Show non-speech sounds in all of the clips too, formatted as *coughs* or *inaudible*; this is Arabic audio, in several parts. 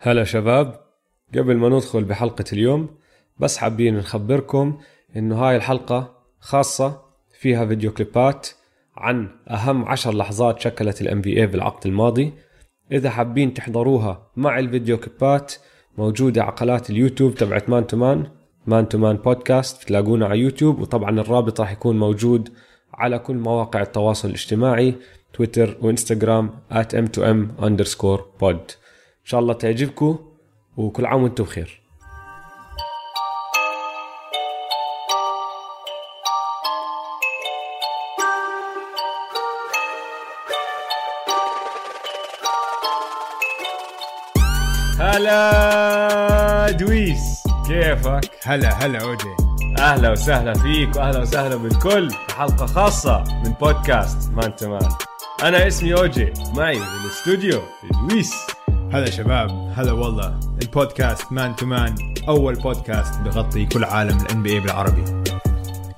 هلا شباب قبل ما ندخل بحلقة اليوم بس حابين نخبركم إنه هاي الحلقة خاصة فيها فيديو كليبات عن أهم عشر لحظات شكلت ال NBA بالعقد الماضي. إذا حابين تحضروها مع الفيديو كليبات موجودة على قناة اليوتيوب تبعت Man to Man Man to Man Podcast تلاقونا على يوتيوب وطبعا الرابط راح يكون موجود على كل مواقع التواصل الاجتماعي تويتر وإنستغرام at m2m underscore pod. شاء الله تعجبكم وكل عام وأنتم بخير. هلا دويس. كيفك؟ هلا هلا اوجي أهلا وسهلا فيك وأهلا وسهلا بالكل في حلقة خاصة من بودكاست Man to Man أنا اسمي اوجي معي بالاستوديو دويس. هلا شباب هلا والله. البودكاست Man to Man أول بودكاست بغطي كل عالم ال NBA بالعربي.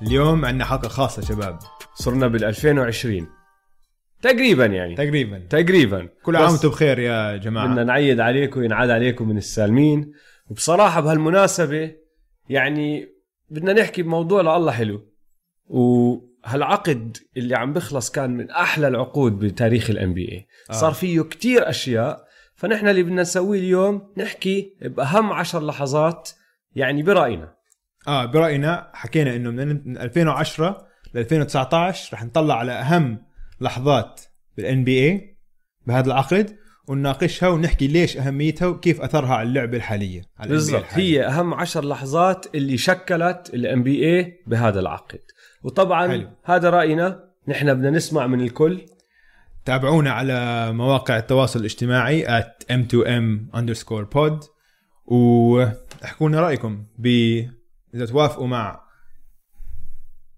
اليوم عندنا حلقة خاصة شباب. صرنا بال 2020 تقريبا يعني. تقريبا. تقريبا. كل عام وأنتم بخير يا جماعة. بدنا نعيد عليكم وينعاد عليكم من السالمين. وبصراحة بهالمناسبة يعني بدنا نحكي بموضوع لله حلو. وهالعقد اللي عم بخلص كان من أحلى العقود بتاريخ ال NBA آه. صار فيه كتير أشياء فنحن اللي بدنا نسويه اليوم نحكي بأهم عشر لحظات يعني برأينا آه برأينا حكينا إنه من من 2010 ل 2019 رح نطلع على أهم لحظات بال NBA بهذا العقد ونناقشها ونحكي ليش أهميتها وكيف أثرها على اللعبة الحالية على بالضبط. هي أهم عشر لحظات اللي شكلت الام بي اي بهذا العقد وطبعا حلو. هذا رأينا نحن بدنا نسمع من الكل تابعونا على مواقع التواصل الاجتماعي at m2m underscore pod وأحكوا لنا رأيكم ب إذا توافقوا مع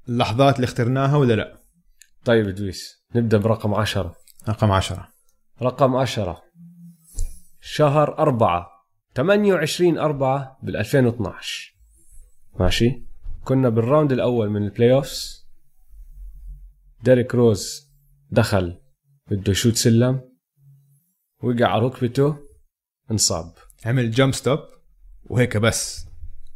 اللحظات اللي اخترناها ولا لا. طيب دويس نبدأ برقم عشرة. رقم 10 رقم عشرة. شهر أربعة 28 أربعة بال 2012 ماشي؟ كنا بال round الأول من ال playoffs ديريك روز دخل. بده يشوت سلم وقع على ركبته انصاب عمل jump stop وهيك بس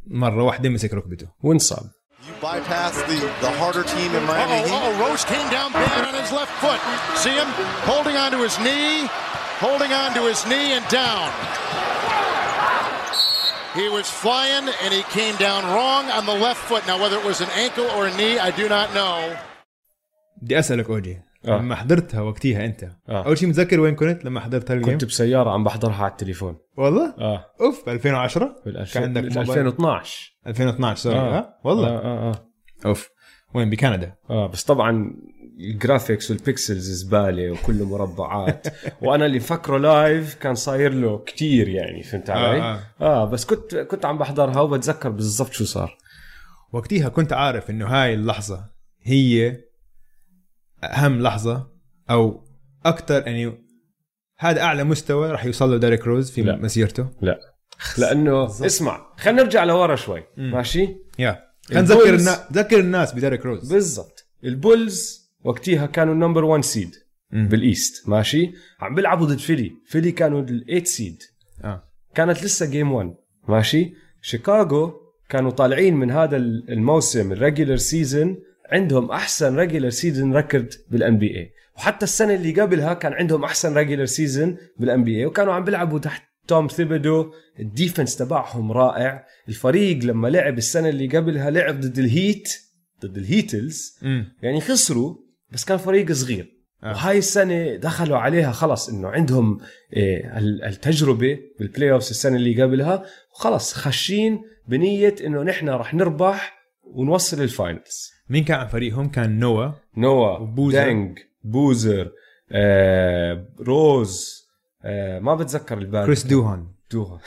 مره واحدة مسك ركبته وانصاب You bypass the, the harder team in Miami Uh-oh, uh-oh, Rose came down bad on his left foot. See him holding onto his knee, holding onto his knee and down. He was flying and he came down wrong on the left foot. Now, whether it was an ankle or a knee, I do not know. بدي اسالك اوجي آه. لما حضرتها وقتها أنت. آه. أول شيء متذكر وين كنت؟ لما حضرت هال game كنت بسيارة عم بحضرها على التليفون. والله؟ آه. أوف ب 2010 بال كان عندك بال موبايل؟ 2012 2012 sorry. آه. ها والله. آه آه, آه. أوف. وين؟ بكندا. آه بس طبعا ال graphics وال pixels زبالة وكله مربعات. *laughs* وأنا اللي فكره live كان صاير له كتير يعني فهمت علي؟ آه، آه, آه بس كنت كنت عم بحضرها وبتذكر بالضبط شو صار. وقتها كنت عارف إنه هاي اللحظة هي أهم لحظة أو أكثر يعني هذا أعلى مستوى راح يوصل له ديريك روز في لا. مسيرته. لا. لأنه اسمع خلينا نرجع لورا شوي. ماشي؟ Yeah. خلينا نذكر الناس ذكر الناس بديريك روز. بالضبط. البولز وقتها كانوا ال number 1 seed مم. بال East ماشي؟ عم بيلعبوا ضد فيلي. فيلي كانوا ال8 seed آه. كانت لسه game 1 ماشي؟ شيكاغو كانوا طالعين من هذا الموسم ال regular season عندهم أحسن regular season record بال NBA وحتى السنة اللي قبلها كان عندهم أحسن regular season بال NBA وكانوا عم بيلعبوا تحت توم ثيبدو ال defense تبعهم رائع. الفريق لما لعب السنة اللي قبلها لعب ضد الهيت ضد الهيتلز امم يعني خسروا بس كان فريق صغير. آه. وهاي السنة دخلوا عليها خلص إنه عندهم إيه ال- التجربة بال playoffs السنة اللي قبلها. وخلص خاشين بنية إنه نحن رح نربح ونوصل ال finals مين كان عن فريقهم؟ كان نوا. نوا وبوزر. دانج بوزر آه روز آه ما بتذكر الباقي. كريس دوهان. دوها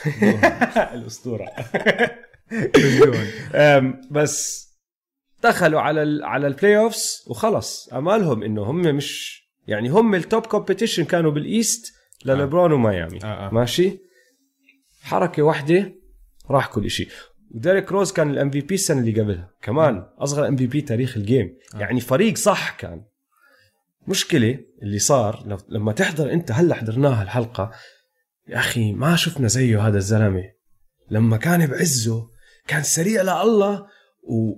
*laughs* الأسطورة. *laughs* كريس دوهان. بس دخلوا على ال على ال playoffs وخلص. أمالهم إنه هم مش يعني هم ال top competition كانوا بال East لليبرون وميامي آه، آه. ماشي؟ حركة واحدة راح كل شيء وديريك روز كان ال MVP السنة اللي قبلها. كمان أصغر MVP تاريخ ال game. يعني فريق صح كان. مشكلة اللي صار لما تحضر أنت هلا حضرناها الحلقة. يا أخي ما شفنا زيه هذا الزلمة. لما كان بعزه كان سريع لله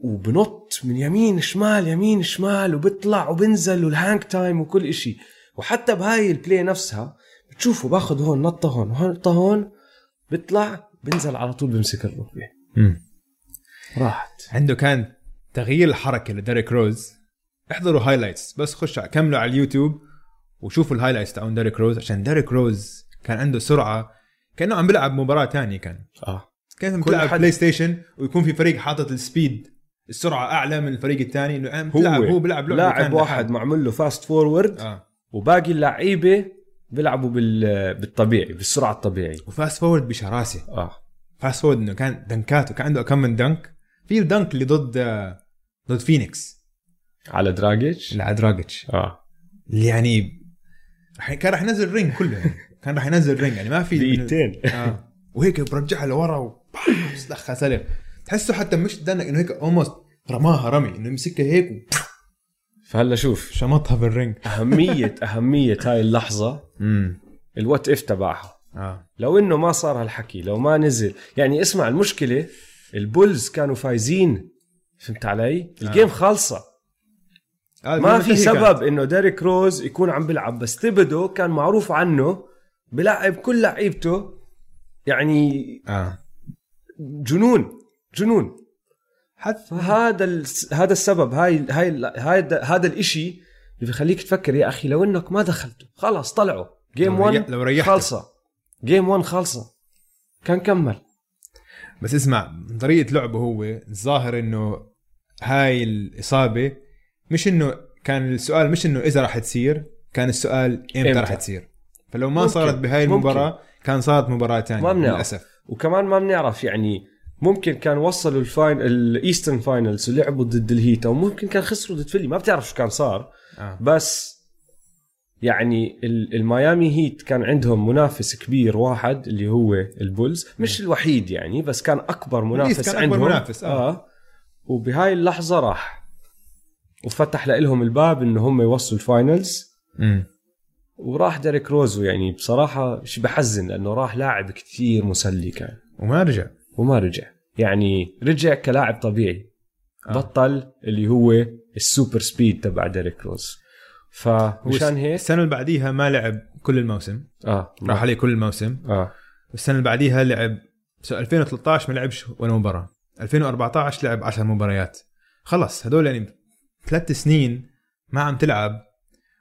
وبنط من يمين شمال يمين شمال وبيطلع وبنزل وال hang time وكل إشي. وحتى بهاي ال play نفسها بتشوفه باخذ هون نطة هون نطة هون بيطلع بنزل على طول بمسك الركبة. راحت. عنده كان تغيير الحركة لديريك روز. احضروا highlights بس خش ع- كملوا على اليوتيوب وشوفوا ال highlights تاعون ديريك روز عشان ديريك روز كان عنده سرعة كأنه عم بيلعب مباراة تانية كان. آه. كان بتلعب حد- بلاي ستيشن ويكون في فريق حاطط ال speed السرعة أعلى من الفريق الثاني. إنه عم بتلعب هو بيلعب لعبة لاعب واحد. معمول له فاست فورورد آه. وباقي اللعيبة بيلعبوا بال بالطبيعي بالسرعة الطبيعي و fast forward بشراسة. آه. fast forward إنه كان dunkاته كان عنده كم من dunk. في ال dunk اللي ضد ضد فينيكس. على دراجيتش؟ اللي على دراجيتش. آه. اللي يعني كان راح ينزل ring كله يعني. *laughs* كان راح ينزل ring يعني ما في دقيقتين. آه. وهيك برجعها لورا وبس دخل سلم تحسه حتى مش dunk إنه هيك almost رماها رمي إنه يمسكها هيك فهلا شوف. وشمطها بال ring. أهمية أهمية هاي اللحظة. امم ال what if تبعها. آه. لو إنه ما صار هالحكي لو ما نزل. يعني اسمع المشكلة البولز كانوا فايزين فهمت علي؟ ال game خالصة. آه ما في سبب إنه ديريك روز يكون عم بيلعب بس تبدو كان معروف عنه بلعب كل لعيبته يعني. آه. جنون جنون. حتى فهذا ال... هذا السبب هاي هاي هذا هذا الإشي اللي بيخليك تفكر يا أخي لو إنك ما دخلته خلاص طلعوا. game لو ريح- 1 لو ريحته. خالصة. game 1 خالصة كان كمل بس اسمع من طريقة لعبه هو الظاهر إنه هاي الإصابة مش إنه كان السؤال مش إنه إذا راح تصير كان السؤال إمتى, إمتى؟ راح تصير فلو ما ممكن. صارت بهاي ممكن. المباراة كان صارت مباراة ثانية. للأسف وكمان ما بنعرف يعني ممكن كان وصلوا ال fin- ال Eastern finals ولعبوا ضد الهيت وممكن كان خسروا ضد فيلي ما بتعرف شو كان صار آه. بس يعني ال- الميامي هيت كان عندهم منافس كبير واحد اللي هو البولز مش الوحيد يعني بس كان أكبر منافس كان أكبر عندهم منافس، آه. آه. وبهاي اللحظة راح وفتح لهم الباب انه هم يوصلوا ال finals امم وراح ديريك روز و يعني بصراحة شي بحزن لأنه راح لاعب كتير مسلي كان وما رجع وما رجع يعني رجع كلاعب طبيعي آه. آه. بطل اللي هو ال super speed تبع ديريك روز فمشان هيك السنة اللي بعديها ما لعب كل الموسم. آه. راح عليه كل الموسم. آه. والسنة اللي بعديها لعب so 2013 ما لعبش ولا مباراة. 2014 لعب 10 مباريات. خلص هدول يعني ثلاث سنين ما عم تلعب.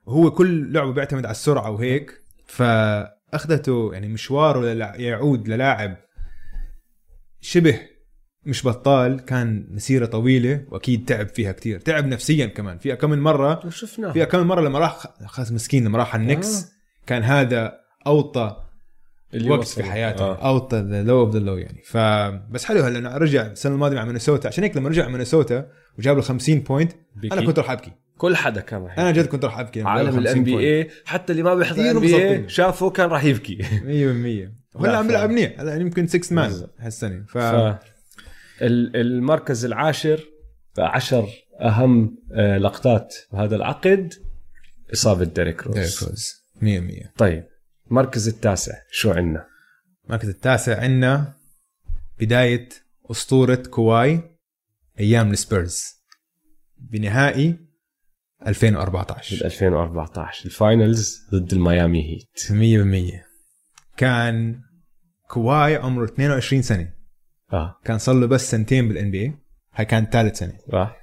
وهو كل لعبه بيعتمد على السرعة وهيك. فأخذته يعني مشواره للع- يعود للاعب شبه مش بطال كان مسيرة طويلة وأكيد تعب فيها كتير تعب نفسيا كمان فيها كم من مرة وشفناه فيها كم من مرة لما راح خلاص مسكين لما راح على النكس آه. كان هذا أوطى اللي وقت وصل. في حياته آه. the low of the low يعني فبس حلو هلا رجع السنة الماضية مع مينيسوتا عشان هيك لما رجع مينيسوتا وجاب له 50 point بكي. أنا كنت راح أبكي كل حدا كان راح أنا جد كنت راح أبكي عالم 50 ال NBA حتى اللي ما بيحضر ال NBA. شافه كان راح يبكي 100% وهلا لا، عم بيلعب منيح هلا يمكن 6 man. هالسنة ف, ف المركز العاشر عشر أهم آه، لقطات بهذا العقد إصابة ديريك روز. ديريك روز. 100% طيب المركز التاسع شو عندنا؟ المركز التاسع عندنا بداية أسطورة كواي أيام السبيرز. بنهائي 2014 بال 2014 ال finals ضد الميامي هيت. 100% كان كواي عمره 22 سنة. آه. كان صار له بس سنتين بال NBA هاي كانت ثالث سنة. آه.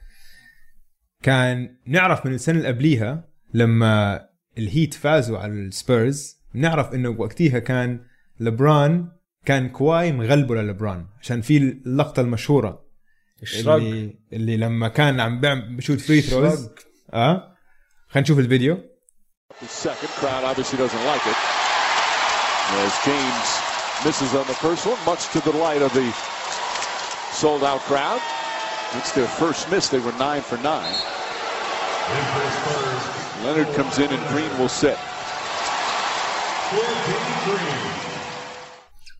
كان نعرف من السنة اللي قبليها لما الهيت فازوا على السبيرز نعرف إنه وقتها كان ليبرون كان كواي مغلبه لليبرون عشان في اللقطة المشهورة. الشرق. اللي, اللي لما كان عم بيعمل بشوت فري ثروز. آه. خلينا نشوف الفيديو. The second crowd obviously doesn't like it. As James misses on the first one, much to the delight of the sold out crowd. It's their first miss. They were nine for nine. Leonard comes in and Green will sit.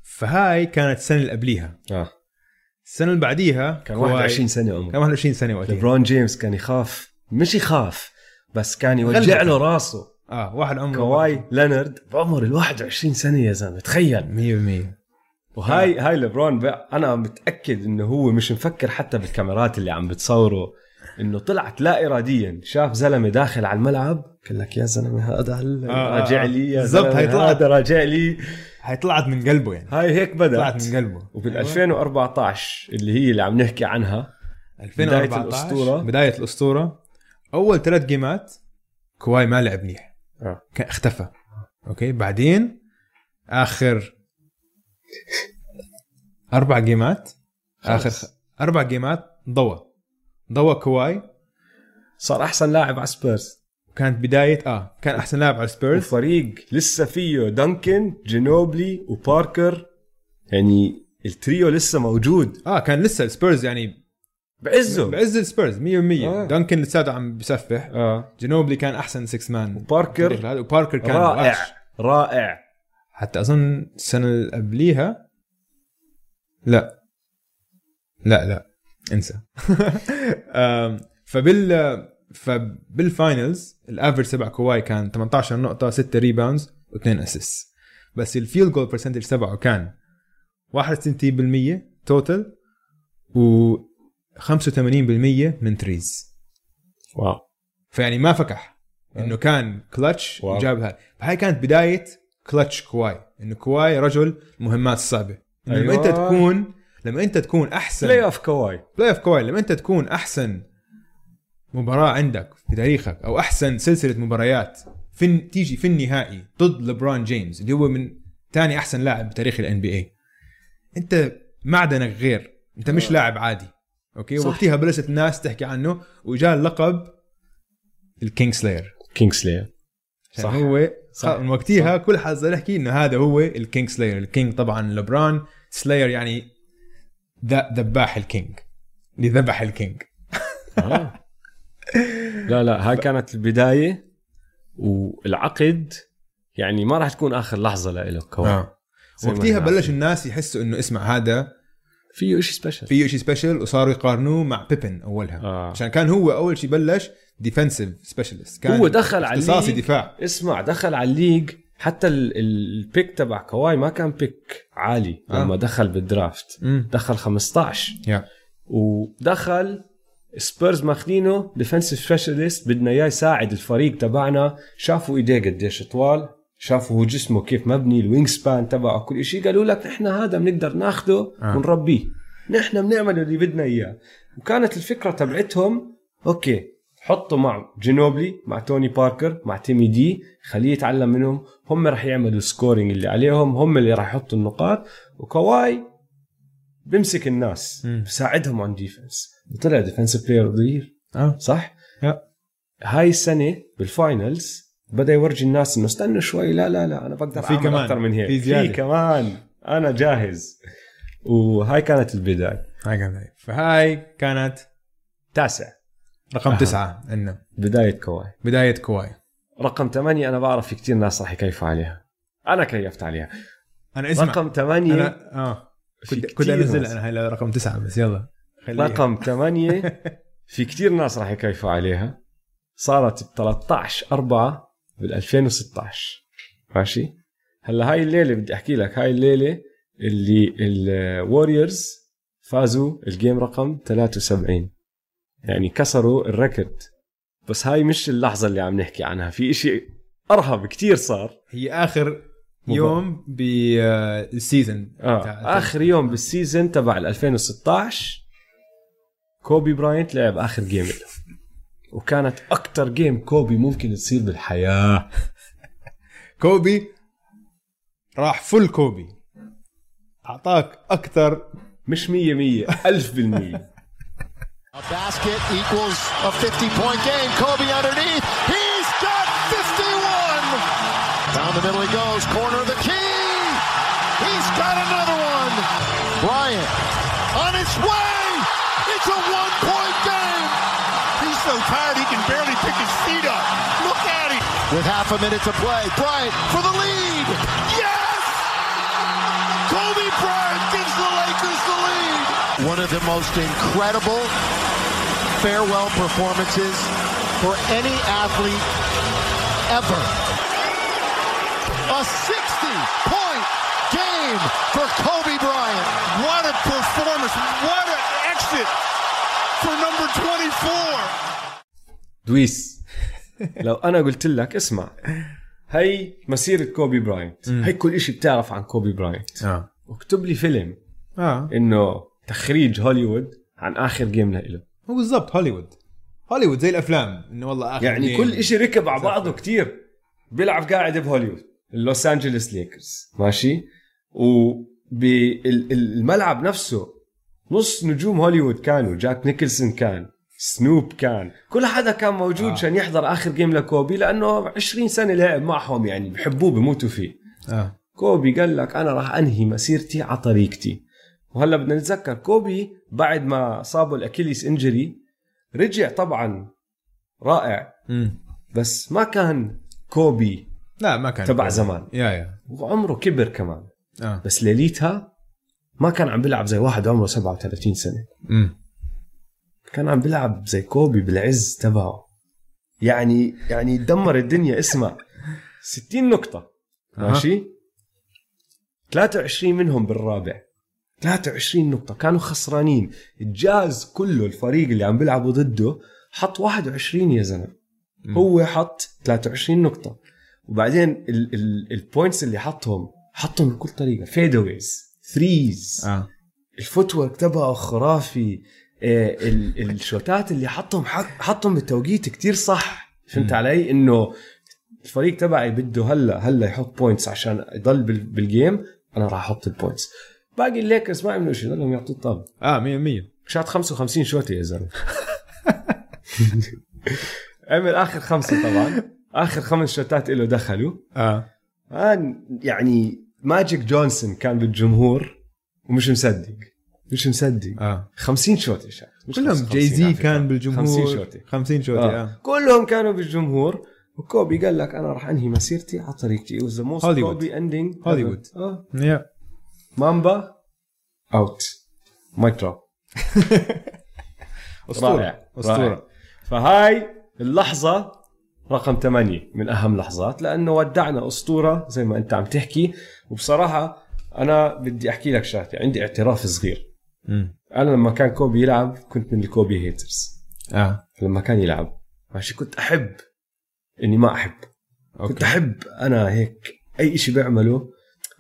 فهاي كانت السنة اللي قبليها آه السنة اللي بعديها كان كواي- 21 سنة عمره كان 21 سنة وقتها ليبرون جيمس كان يخاف مش يخاف بس كان يوجع. له راسه آه واحد عمره كواي لينارد بعمر ال 21 سنة يا زلمة تخيل 100% وهاي هاي لبرون بقى أنا متاكد إنه هو مش مفكر حتى بالكاميرات اللي عم بتصوره إنه طلعت لا اراديا شاف زلمة داخل على الملعب قال لك يا زلمة هذا هل آه، آه، راجع. لي؟ يا بالضبط، زلمة هي طلعت- هذا راجع لي. هاي طلعت من قلبه يعني. هاي هيك طلعت بدات من قلبه. وبال 2014 اللي هي اللي عم نحكي عنها 2014 الأسطورة. بداية الأسطورة. أول ثلاث جيمات كواي ما لعب منيح. آه. اختفى. okay؟ بعدين آخر أربع جيمات؟ آخر خ... أربع جيمات ضوى ضوى كواي. صار أحسن لاعب على سبيرز. كانت بداية آه كان أحسن لاعب على سبيرز. الفريق لسه فيه دانكن جينوبلي وباركر. يعني التريو لسه موجود. آه كان لسه السبيرز يعني بعزه. بعز السبيرز 100% آه. دانكن لساته عم بسفح. آه. جنوبلي كان أحسن 6 man وباركر. وباركر كان رائع. وحش. رائع. حتى أظن السنة اللي قبليها. لا. لا لا. انسى. *laughs* فبال فبال finals ال average تبع كواي كان 18 نقطة 6 rebounds و2 assist بس ال field goal percentage تبعه كان 61% total و 85% من threes wow. فيعني ما فكح. إنه كان clutch wow. وجابها فهي كانت بداية كلتش كواي. انه كواي رجل المهمات الصعبة. إنه لما أيوة. انت تكون لما أنت تكون أحسن playoff كواي. playoff كواي. لما أنت تكون أحسن مباراة عندك في تاريخك أو أحسن سلسلة مباريات في تيجي في النهائي ضد لبرون جيمس اللي هو من ثاني أحسن لاعب بتاريخ ال NBA أنت معدنك غير. أنت مش لاعب عادي. okay؟ صح. وقتها بلشت الناس تحكي عنه وجاء اللقب ال king slayer. king slayer. صح صح. هو صح. من وقتها كل حد صار يحكي إنه هذا هو الكينج سلاير الكينج طبعا لبران. سلاير يعني ذا ذباح الكينج اللي ذبح الكينج آه. لا لا هاي كانت البداية. والعقد يعني ما راح تكون آخر لحظة له كواي ما وقتها بلش. الناس يحسوا إنه اسمع هذا فيه شيء special فيه شيء special وصاروا يقارنوه مع بيبن أولها. آه. عشان كان هو أول شيء بلش defensive specialist كان هو دخل على ال league. دفاع. اسمع دخل على ال league. حتى ال- ال pick تبع كواي ما كان pick عالي آه. لما دخل بال draft مم. دخل 15 yeah ودخل سبيرز ماخذينه defensive specialist بدنا إياه يساعد الفريق تبعنا. شافوا إيديه قديش طوال. شافوا جسمه كيف مبني ال wingspan تبعه كل شيء قالوا لك نحن هذا بنقدر ناخده آه. ونربيه نحن بنعمل اللي بدنا إياه وكانت الفكرة تبعتهم okay حطوا مع جينوبلي مع توني باركر مع تيمي دي خليه يتعلم منهم هم رح يعملوا ال scoring اللي عليهم هم اللي رح يحطوا النقاط وكواي بيمسك الناس. بساعدهم عن defense وطلع defensive player of the آه صح؟ yeah. هاي السنة بال finals بدأ يورجي الناس إنه استنوا شوي لا لا لا أنا بقدر في أعمل كمان، أكثر من هيك. في زيادة. في كمان. أنا جاهز. وهاي كانت البداية. هاي كانت فهاي كانت تاسع. رقم أها. تسعة عندنا. بداية كواي. بداية كواي. رقم ثمانية أنا بعرف في كتير ناس راح يكيفوا عليها. أنا كيفت عليها. أنا اسمع. رقم ثمانية آه. في كنت كنت أنزل ناس. أنا هاي رقم تسعة بس يلا خليها. رقم ثمانية *laughs* في كتير ناس راح يكيفوا عليها. صارت ب 13 4 بال 2016 ماشي؟ هلا هاي الليلة بدي أحكي لك هاي الليلة اللي الوريورز فازوا ال game رقم 73 يعني كسروا ال record بس هاي مش اللحظة اللي عم نحكي عنها في إشي أرهب كتير صار. هي آخر يوم بال season آه آخر يوم بال season تبع ال 2016 كوبي براينت لعب آخر game له. وكانت أكتر game كوبي ممكن تصير بالحياة. *laughs* كوبي راح full كوبي. أعطاك أكتر مش مية مية ألف بالمية. *laughs* A the middle he goes. Corner tired he can barely pick his feet up. Look at him. With half a minute to play. Bryant for the lead. Yes! Kobe Bryant gives the Lakers the lead. One of the most incredible farewell performances for any athlete ever. A 60 point game for Kobe Bryant. What a performance. What an exit for number 24. دويس لو أنا قلت لك اسمع هي مسيرة كوبي براينت. هي كل إشي بتعرف عن كوبي براينت. آه. واكتب لي فيلم آه. إنه تخريج هوليوود عن آخر game لإله هو بالضبط هوليوود. هوليوود زي الأفلام إنه والله آخر يعني game. كل إشي ركب على بعضه كتير. بيلعب قاعد بهوليوود اللوس أنجلوس ليكرز. ماشي؟ وبالملعب نفسه نص نجوم هوليوود كانوا جاك نيكلسون كان. سنوب كان. كل حدا كان موجود آه. عشان يحضر آخر game لكوبي لأنه 20 سنة لعب معهم يعني بحبوه بموتوا فيه. آه. كوبي قال لك أنا راح أنهي مسيرتي على طريقتي. وهلا بدنا نتذكر كوبي بعد ما صابه ال Achilles injury رجع طبعا رائع. امم بس ما كان كوبي لا ما كان تبع زمان. yeah yeah. وعمره كبر كمان. آه. بس ليليتها ما كان عم بيلعب زي واحد عمره 37 سنة. امم كان عم بيلعب زي كوبي بالعز تبعه. يعني يعني دمر الدنيا. اسمع 60 نقطة. ماشي؟ 23 منهم بالرابع. 23 نقطة. كانوا خسرانين. الجاز كله الفريق اللي عم بيلعبوا ضده حط 21 يا زلمة. هو حط 23 نقطة. وبعدين ال points اللي حطهم حطهم بكل طريقة. fadeaways threes آه. ال footwork تبعه خرافي. آه، ال shotات اللي حطهم حط- حطهم بالتوقيت كتير صح. فهمت علي؟ إنه الفريق تبعي بده هلا هلأ يحط points عشان يضل بال- بال game أنا راح أحط ال points باقي الليكرز ما عملوا شيء ضلهم يعطوا الطابة. آه 100 100 شات 55 شوطه يا زلمة. *laughs* عمل آخر خمسة طبعا. آخر خمس شوتات له دخلوا. آه. الان يعني ماجيك جونسون كان بالجمهور ومش مصدق. مش مصدق آه. 50 شوط يا كلهم 55 جاي زي. كان بالجمهور. 50 شوطه 50 شوطه آه. آه. كلهم كانوا بالجمهور. وكوبي قال لك أنا راح أنهي مسيرتي على طريقتي. Most هوليوود. كوبي اندينج هوليوود. آه. يا مامبا اوت مايك دروب أسطورة. أسطورة. فهاي اللحظة رقم ثمانية من أهم لحظات لأنه ودعنا أسطورة زي ما أنت عم تحكي. وبصراحة أنا بدي أحكي لك شغلة. عندي اعتراف صغير. أنا لما كان كوبي يلعب كنت من ال Kobe haters. آه. لما كان يلعب. ماشي كنت أحب إني ما أحب. أوكي. كنت أحب أنا هيك أي إشي بيعمله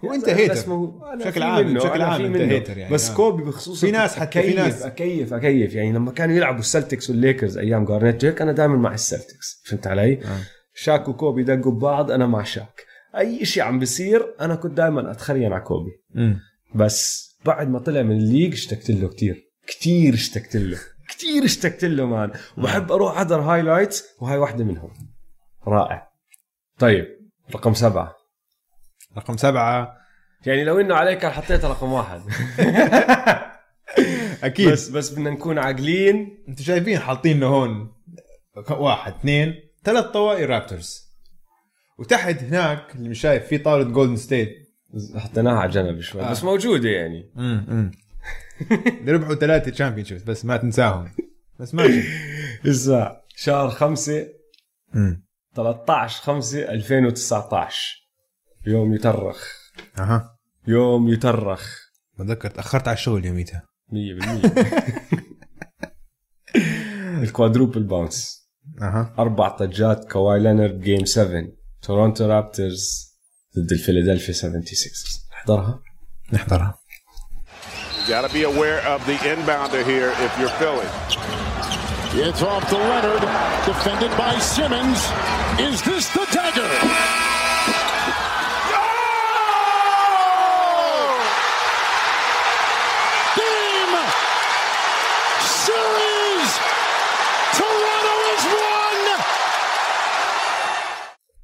وانت hater. بشكل عام- بشكل عام منه. hater يعني، بس آه. كوبي بخصوص في ناس حتى- في ناس- أكيف أكيف. يعني لما كانوا يلعبوا السلتكس والليكرز أيام جارنيت هيك أنا دائما مع السلتكس. فهمت علي؟ آه. شاك وكوبي دقوا ببعض أنا مع شاك. أي شيء عم بيصير أنا كنت دائما اتخرين على كوبي. امم بس بعد ما طلع من ال league اشتقت له كتير. كتير اشتقت له. كتير اشتقت له man. وبحب أروح أحضر highlights وهاي واحدة منهم. رائع. طيب رقم سبعة. رقم سبعة. يعني لو إنه عليك كان حطيتها رقم واحد. *laughs* أكيد. بس بس بدنا نكون عاقلين. أنتوا شايفين حاطين هون. واحد اثنين. ثلاث طوائر رابتورز وتحت هناك اللي مش شايف في طاولة جولدن ستيت حطيناها على جنب شوي آه. بس موجودة يعني. امم *laughs* ربحوا ثلاثة championships بس ما تنساهم. بس ماشي اسمع شهر 5 امم 13 5 2019 يوم يتأرخ. أها. يوم يتأرخ. بتذكر تأخرت على الشغل يوميتها. 100% ال quadruple bounce أها. أربع طجات كواي لينارد game 7 تورونتو رابترز ضد الفيلادلفيا 76 احضرها نحضرها You got to be aware of the inbounder here if you're Philly. It's off to Leonard, defended by Simmons. Is this the dagger? Game! Series! Toronto has won!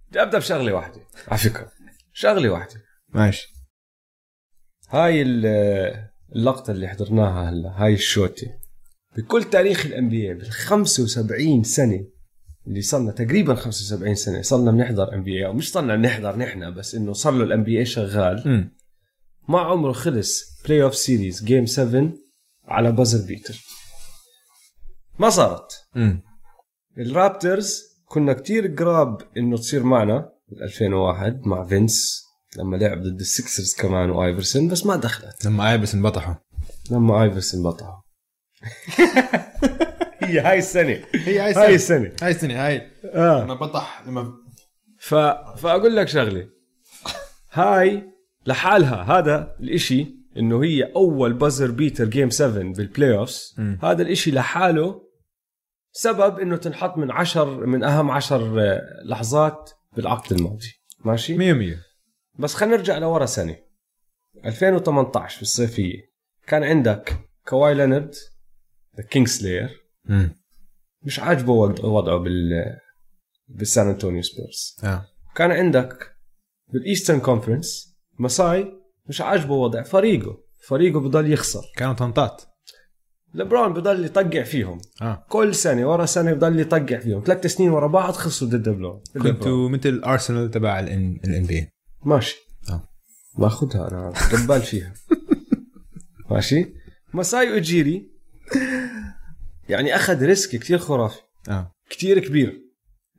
بدي ابدا بشغله واحدة على فكره شغلة واحدة. ماشي. هاي ال- اللقطة اللي حضرناها هلا هاي ال shot بكل تاريخ ال NBA بال 75 سنة اللي صرنا تقريبا 75 سنة صرنا بنحضر NBA أو مش صرنا بنحضر نحن بس إنه صار له ال NBA شغال. امم ما عمره خلص playoff series game 7 على buzzer beater ما صارت. امم الرابترز كنا كتير قراب إنه تصير معنا. 2001 مع فينس لما لعب ضد السكسرز كمان وآيفرسون بس ما دخلت. لما ايبس انبطحوا لما آيفرسون بطعوا *laughs* هي هاي السنة. هي هاي هاي السنة. هاي السنة هاي. آه. لما بطح لما ف... فأقول لك شغلة. هاي لحالها هذا الإشي إنه هي أول بازر بيتر جيم 7 بالبلاي اوفز هذا الإشي لحاله سبب إنه تنحط من عشر من أهم عشر آه، لحظات بالعقد الماضي. ماشي؟ 100 100 بس خلينا نرجع لورا سنة. 2018 بالصيفيه كان عندك كواي لينارد the king slayer مش عاجبه وضع- وضعه بال بالسان انطونيو سبيرز آه. كان عندك بال Eastern Conference مساي مش عاجبه وضع فريقه. فريقه بضل يخسر. كانوا طنطات لبرون بضل يطقع فيهم. آه. كل سنة ورا سنة بضل يطقع فيهم. ثلاث سنين ورا بعض خسروا ضد لبرون كنتوا مثل أرسنال تبع ال NBA ماشي. آه. باخذها أنا قبال فيها. *laughs* ماشي. مساي اوجيري يعني أخذ risk كتير خرافي. آه. كتير كبير.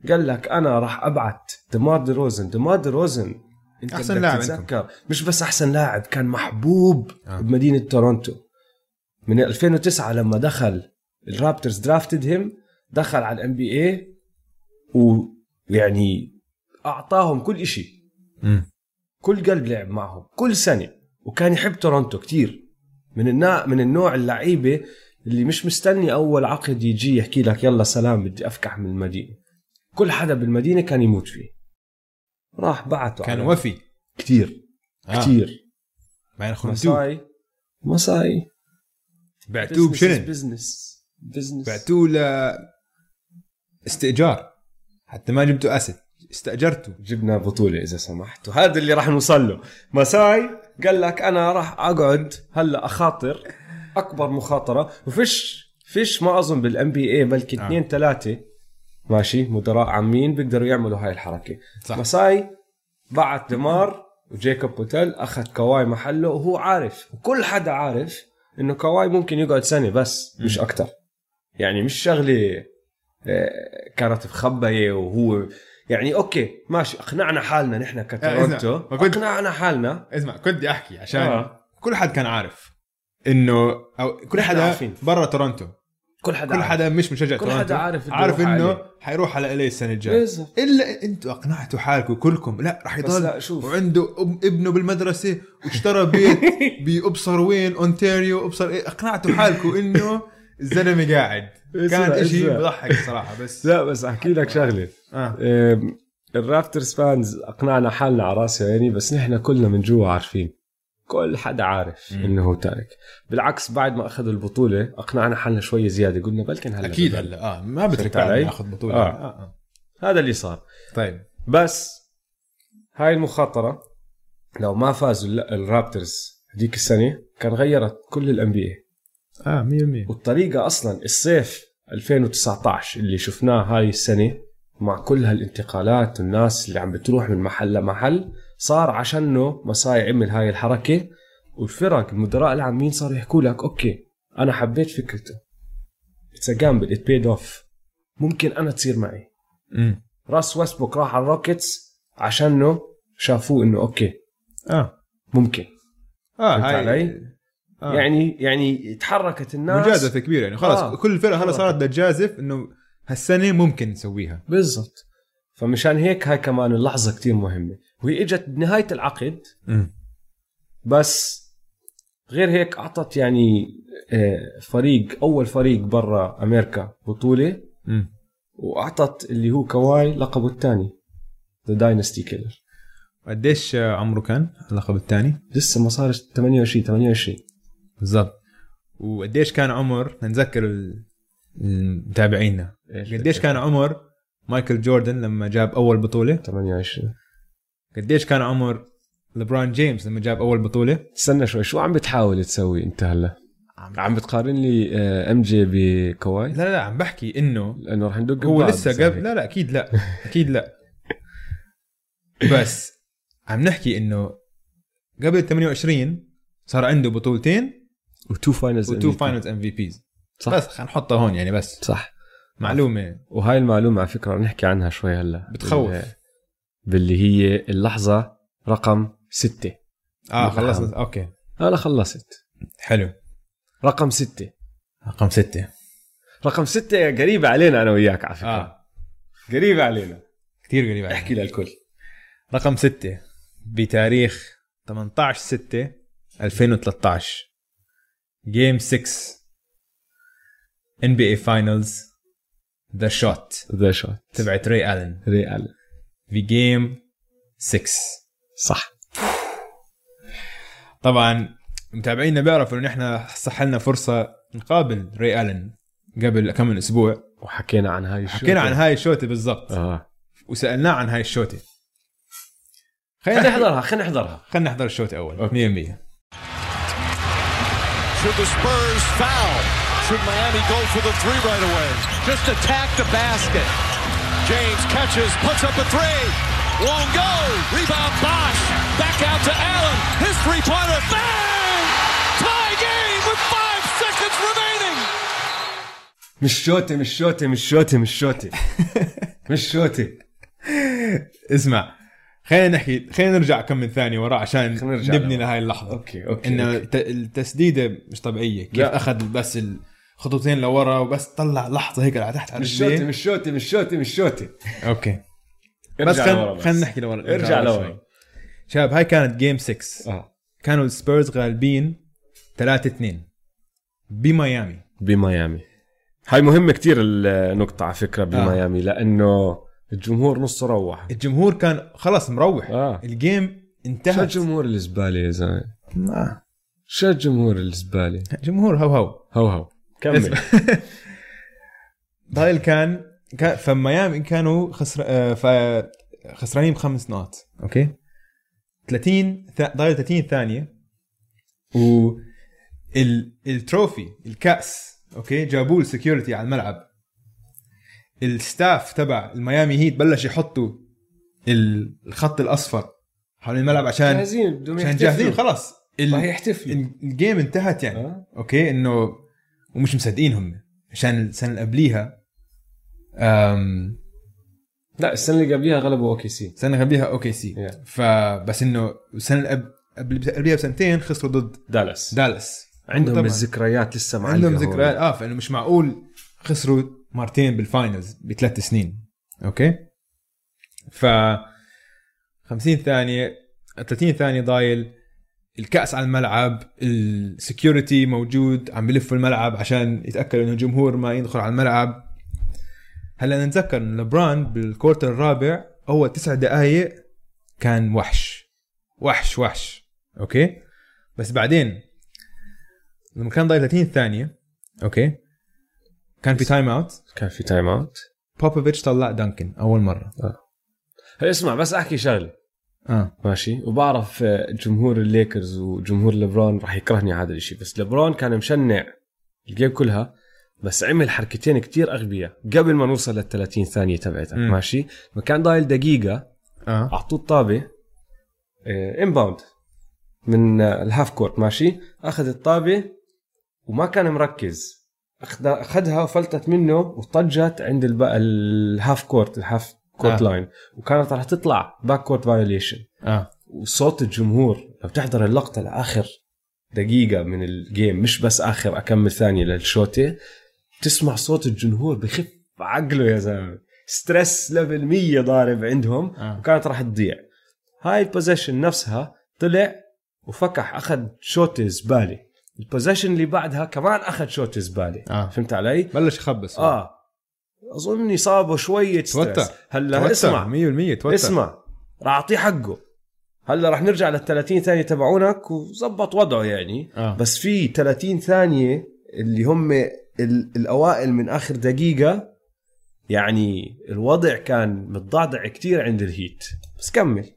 قال لك أنا راح ابعت دمار دي روزن. دمار دي روزن أنت بدك لاعب تتذكر. مش بس أحسن لاعب كان محبوب آه. آه. بمدينة تورونتو. من 2009 لما دخل الرابترز drafted him دخل على ال NBA ويعني أعطاهم كل امم كل قلب لعب معهم كل سنة. وكان يحب تورونتو كتير. من النا من النوع اللعيبة اللي مش مستني أول عقد يجي يحكي لك يلا سلام بدي أفكح من المدينة. كل حدا بالمدينة كان يموت فيه. راح بعته كان وفي. كتير. آه. كتير. بعدين خنتوه. مساي مساي بعتوه بشنن؟ business business بعتوه ل استئجار. حتى ما جبتوا اسد استاجرته جبنا بطولة إذا سمحت. وهذا اللي راح نوصل له. مساي قال لك أنا راح أقعد هلأ أخاطر أكبر مخاطرة. وفيش فيش ما أظن بال NBA بلكي آه. اثنين ثلاثة. ماشي مدراء عامين بيقدروا يعملوا هاي الحركة. صح. مساي بعت ديمار وجيكوب بولتل أخذ كواي محله وهو عارف. وكل حدا عارف إنه كواي ممكن يقعد سنة بس مش أكتر. يعني مش شغلة آه، كانت مخبية وهو يعني okay ماشي أقنعنا حالنا نحن كتورونتو ما كنت- أقنعنا حالنا. اسمع كنت بدي أحكي عشان آه. كل حد كان عارف إنه أو كل حدا عارفين. برا تورونتو كل حدا كل عارف. حدا مش مشجع كل حدا عارف عارف إنه. حيروح على ال LA السنة الجاية. إلا أنتوا أقنعتوا حالكم كلكم. لا رح بس يضل لا شوف. وعنده أب- ابنه بالمدرسة واشترى بيت *laughs* بأبصر وين؟ أونتاريو. ابصر إيه أقنعتوا حالكم إنه الزلمة قاعد. *laughs* كان اسمع. بضحك صراحة بس. *laughs* لا بس أحكي لك شغلة. آه. الرابترز fans أقنعنا حالنا على راسي يعني بس نحن كلنا من جوا عارفين. كل حدا عارف إنه هو تارك بالعكس بعد ما أخذوا البطولة أقنعنا حالنا شوي زيادة قلنا بلكن هلا أكيد. هلا آه ما بترك علي؟ ياخذ بطولة آه. آه. آه. هذا اللي صار طيب بس هاي المخاطرة لو ما فازوا ال- الرابترز هذيك السنة كان غيرت كل الان بي آه 100% والطريقة أصلا الصيف 2019 اللي شفناه هاي السنة مع كل هالانتقالات والناس اللي عم بتروح من محل لمحل صار عشانه مساي عمل هاي الحركة والفرق المدراء العامين صاروا يحكوا لك okay أنا حبيت فكرته. it's gamble it paid off ممكن أنا تصير معي. امم راس ويستبروك راح على الروكيتس عشانه شافوه إنه okay. آه. ممكن. آه هاي علي؟ آه. يعني يعني تحركت الناس. مجازفة كبيرة. يعني خلاص آه. آه. كل الفرق هلا. صارت بتجازف إنه هالسنة ممكن نسويها. بالضبط. فمشان هيك هاي كمان اللحظة كتير مهمة. وهي إجت بنهاية العقد بس غير هيك أعطت يعني آه، فريق أول فريق برا أمريكا بطولة امم وأعطت اللي هو كواي لقبه الثاني ذا dynasty killer قديش عمره كان اللقب الثاني؟ لسه ما صار 28 28 بالضبط. وقديش كان عمر نتذكر ال- المتابعينا قديش كان عمر مايكل جوردن لما جاب أول بطولة؟ 28 قديش كان عمر لبران جيمس لما جاب أول بطولة؟ استنى شوي شو عم بتحاول تسوي أنت هلا؟ عم بتقارن لي MJ بكواي لا لا عم بحكي إنه لأنه رح ندق هو لسه قبل. لا لا أكيد لا أكيد لا. *laughs* بس عم نحكي إنه قبل 28 صار عنده بطولتين و two finals و two Finals MVPs. صح. بس خلينا نحطها هون يعني بس. صح. معلومة. وهاي المعلومة على فكرة نحكي عنها شوي هلا. بتخوف. بال- باللي هي اللحظة رقم ستة. آه. خلصنا okay. هلا خلصت. حلو. رقم ستة. رقم ستة. رقم ستة قريبة علينا أنا وياك على فكرة. آه. قريبة علينا. كثير قريب عليك. أحكي للكل. رقم ستة. بتاريخ 18 6 2013 game 6 NBA Finals the shot the shot تبعت ري الن ريال في game 6 صح. طبعا متابعينا بيعرفوا إنه إحنا صح لنا فرصة نقابل ري الن قبل كم من أسبوع. وحكينا عن هاي الشوطة. حكينا عن هاي الشوطة بالضبط. آه. وسألناه عن هاي الشوطة. خلينا خلينا نحضرها خلينا نحضرها. خلينا نحضر الشوط أول. 100% Should the Spurs foul? Should Miami go for the three right away? Just attack the basket. James catches, puts up a three. Won't go. Rebound Bosch. Back out to Allen. His three-pointer. Bang! Tie game with five seconds remaining. مش شوتة مش شوتة مش *laughs* شوتة مش شوتة مش شوتة اسمع خلينا نحكي خلينا نرجع كم من ثانية ورا عشان خلينا نرجع نبني. لهاي اللحظة okay okay إنه okay. التسديدة مش طبيعية كيف لا. أخذ بس الخطوتين لورا وبس طلع لحظة هيك على تحت على مش رجليه. مش شوتة مش شوتة مش شوتة أوكي. بس خلينا خلينا نحكي لورا ارجع لورا. شباب هاي كانت game 6 آه. كانوا السبيرز غالبين 3 2 بميامي. بميامي. هاي مهمة كتير النقطة على فكرة بميامي لأنه الجمهور نصه روح. الجمهور كان خلص مروح. آه. ال game شو انتهت الجمهور الزبالة يا زلمة؟ ما. شو الجمهور الزبالة جمهور هو هو هو هو كمل. ضايل *laughs* كان كان فميامي كانوا خسر آه، ف خسرانين بخمس نقاط. okay؟ 30 ث- ضايل 30 ثانية. و ال... ال trophy الكأس okay؟ جابوه ال security على الملعب. ال staff تبع الميامي هيت بلش يحطوا ال- الخط الأصفر حول الملعب عشان جاهزين عشان. جاهزين ال... راح يحتفلوا. ال- ال game انتهت يعني. آه. okay؟ إنه ومش مصدقين هم. عشان السنة اللي قبليها أم... لا السنة اللي قبليها غلبوا OKC السنة اللي قبليها OKC Yeah. فبس إنه السنة اللي قبل قبل- قبليها بسنتين خسروا ضد دالاس. دالاس. عندهم طبعاً. الذكريات لسه معلقة عندهم. ذكريات. آه فإنه مش معقول خسروا مرتين بال finals بثلاث سنين. okay؟ ف 50 ثانية 30 ثانية ضايل الكأس على الملعب ال security موجود عم بلفوا الملعب عشان يتأكدوا إنه الجمهور ما يدخل على الملعب. هلأ نتذكر إن لبران بال quarter الرابع اول تسع دقائق كان وحش. وحش وحش. okay؟ بس بعدين لما كان ضايل 30 ثانية okay؟ كان في timeout كان في timeout بوبوفيتش طلع دانكن أول مرة. هي اسمع بس أحكي شغلة. آه. ماشي؟ وبعرف آه، جمهور الليكرز وجمهور ليبرون راح يكرهني هذا الإشي. بس ليبرون كان مشنع ال game كلها بس عمل حركتين كتير أغبياء قبل ما نوصل لل 30 ثانية تبعتها. ماشي؟ لما كان ضايل دقيقة آه. أعطوه الطابة inbound من آه، ال half court ماشي؟ أخذ الطابة وما كان مركز. أخذها وفلتت منه وطجت عند. ال half court ال half court آه. line وكانت راح تطلع backcourt violation آه. وصوت الجمهور لو تحضر اللقطة لآخر دقيقة من ال game مش بس آخر أكم ثانية للشوطه تسمع صوت الجمهور بخف عقله يا زلمة. stress level 100 ضارب عندهم. آه. وكانت راح تضيع. هاي ال possession نفسها طلع وفكح أخذ shot زبالة. ال possession اللي بعدها كمان أخذ shot زبالة. آه. فهمت علي؟ بلش يخبص. آه. أظن صابه شوية توتر. stress هلا توتر. اسمع. 100% توتر. اسمع. راح أعطيه حقه. هلا راح نرجع لل 30 ثانية تبعونك وظبط وضعه يعني. آه. بس في 30 ثانية اللي هم ال- الأوائل من آخر دقيقة. يعني الوضع كان متضعضع كتير عند ال Heat. بس كمل.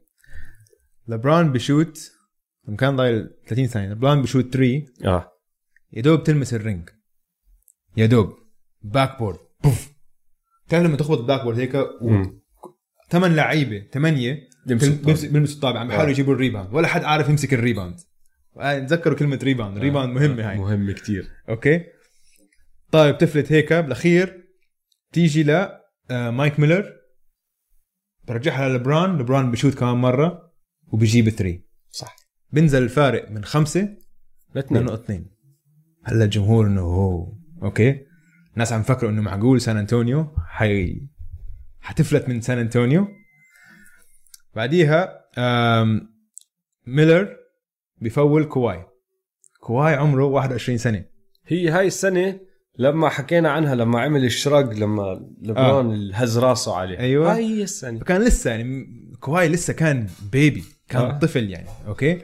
لبران بشوت كان ضايل 30 ثانية. لبران بشوت 3 آه. يا دوب تلمس ال ring. يا دوب. backboard بوف. تعرف لما تخبط ال backboard هيك مم. ثمان لعيبة ثمانيه بيلمسوا الطابة عم بيحاولوا آه. يجيبوا ال rebound. ولا حد عارف يمسك الريباوند. آه، تذكروا كلمة rebound rebound مهمة هاي. مهم كتير. okay. طيب تفلت هيك. بالأخير تيجي ل آه، مايك ميلر. برجعها للبران. لبران بشوت كمان مرة وبيجيب 3 صح. بنزل الفارق من خمسة اثنين. هلا الجمهور إنه هو. okay. الناس عم فكروا إنه معقول سان أنطونيو حي حتفلت من سان أنطونيو. بعديها. ميلر بفول كواي. كواي عمره 21 سنة. هي هاي السنة لما حكينا عنها لما عمل ال shrug لما لبرون آه. هز راسه عليه. أيوة. هاي هي السنة. فكان لسه يعني كواي لسه كان baby كان آه. طفل يعني okay؟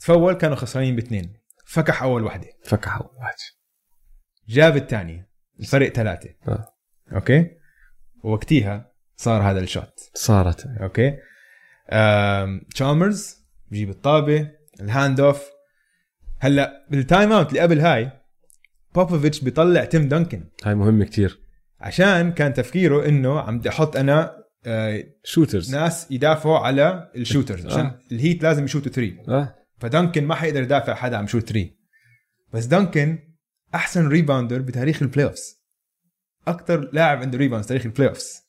تفول كانوا خسرانين باثنين. فكح أول وحده فكح أول واحد. جاب الثانية. الفرق ثلاثة. آه. okay؟ ووقتها صار هذا ال shot. صارت. okay؟ آم، تشالمرز بجيب الطابة ال hand off هلأ بال timeout اللي قبل هاي بوبوفيتش بيطلع تيم دنكن هاي مهمة كتير. عشان كان تفكيره إنه عم بدي أحط أنا آه، shooters ناس يدافعوا على ال shooters عشان آه. ال Heat لازم يشوتوا 3 آه. فدنكن ما حيقدر يدافع حدا عم شوت 3 بس دنكن أحسن rebounder بتاريخ ال playoffs أكثر لاعب عنده rebounds تاريخ ال playoffs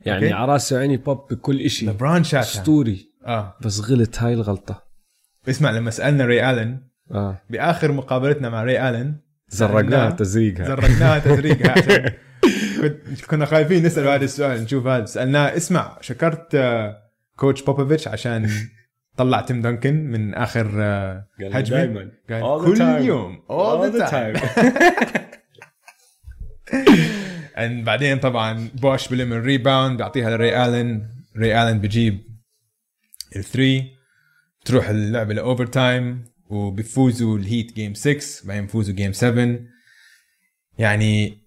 يعني. على راسي وعيني بوب بكل إشي. لبران شاتها أسطوري. آه. بس غلط هاي الغلطة. اسمع لما سألنا ري الن آه. بآخر مقابلتنا مع ري الن زرقناها تزريقها. زرقناها *laughs* تزريقها. كنا خايفين نسأل هذا السؤال نشوف هذا. سألناه اسمع شكرت آه، coach بوبوفيتش عشان طلع تيم دنكن من آخر آه، هجمة. دايماً. قال كل time. يوم. All the time. *laughs* And بعدين طبعا بوش بلم ال rebound بيعطيها لري آلن. ري آلن بجيب ال three تروح اللعبة ل overtime وبيفوزوا ال Heat game 6 بعدين بيفوزوا game 7 يعني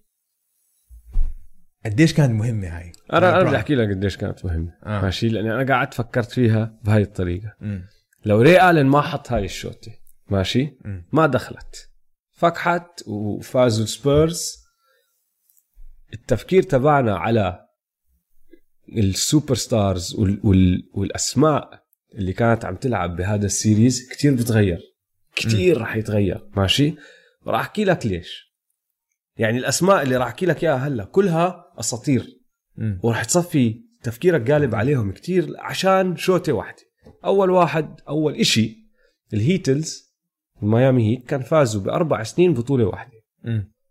قديش كانت مهمة هاي؟ أنا أنا بدي أحكي لك قديش كانت مهمة. آه. ماشي؟ لأني أنا قعدت فكرت فيها بهاي الطريقة. مم. لو ري آلن ما حط هاي الشوطة ماشي؟ مم. ما دخلت. فكحت وفازوا السبيرز التفكير تبعنا على ال superstars وال وال والأسماء اللي كانت عم تلعب بهذا ال series كتير بتغير. كتير رح يتغير ماشي؟ راح أحكي لك ليش. يعني الأسماء اللي راح أحكي لك إياها هلأ كلها أساطير. وراح تصفي تفكيرك قالب عليهم كتير عشان شوطه واحدة أول واحد أول إشي ال Heatles ال Miami Heat كان فازوا بأربع سنين بطولة واحدة.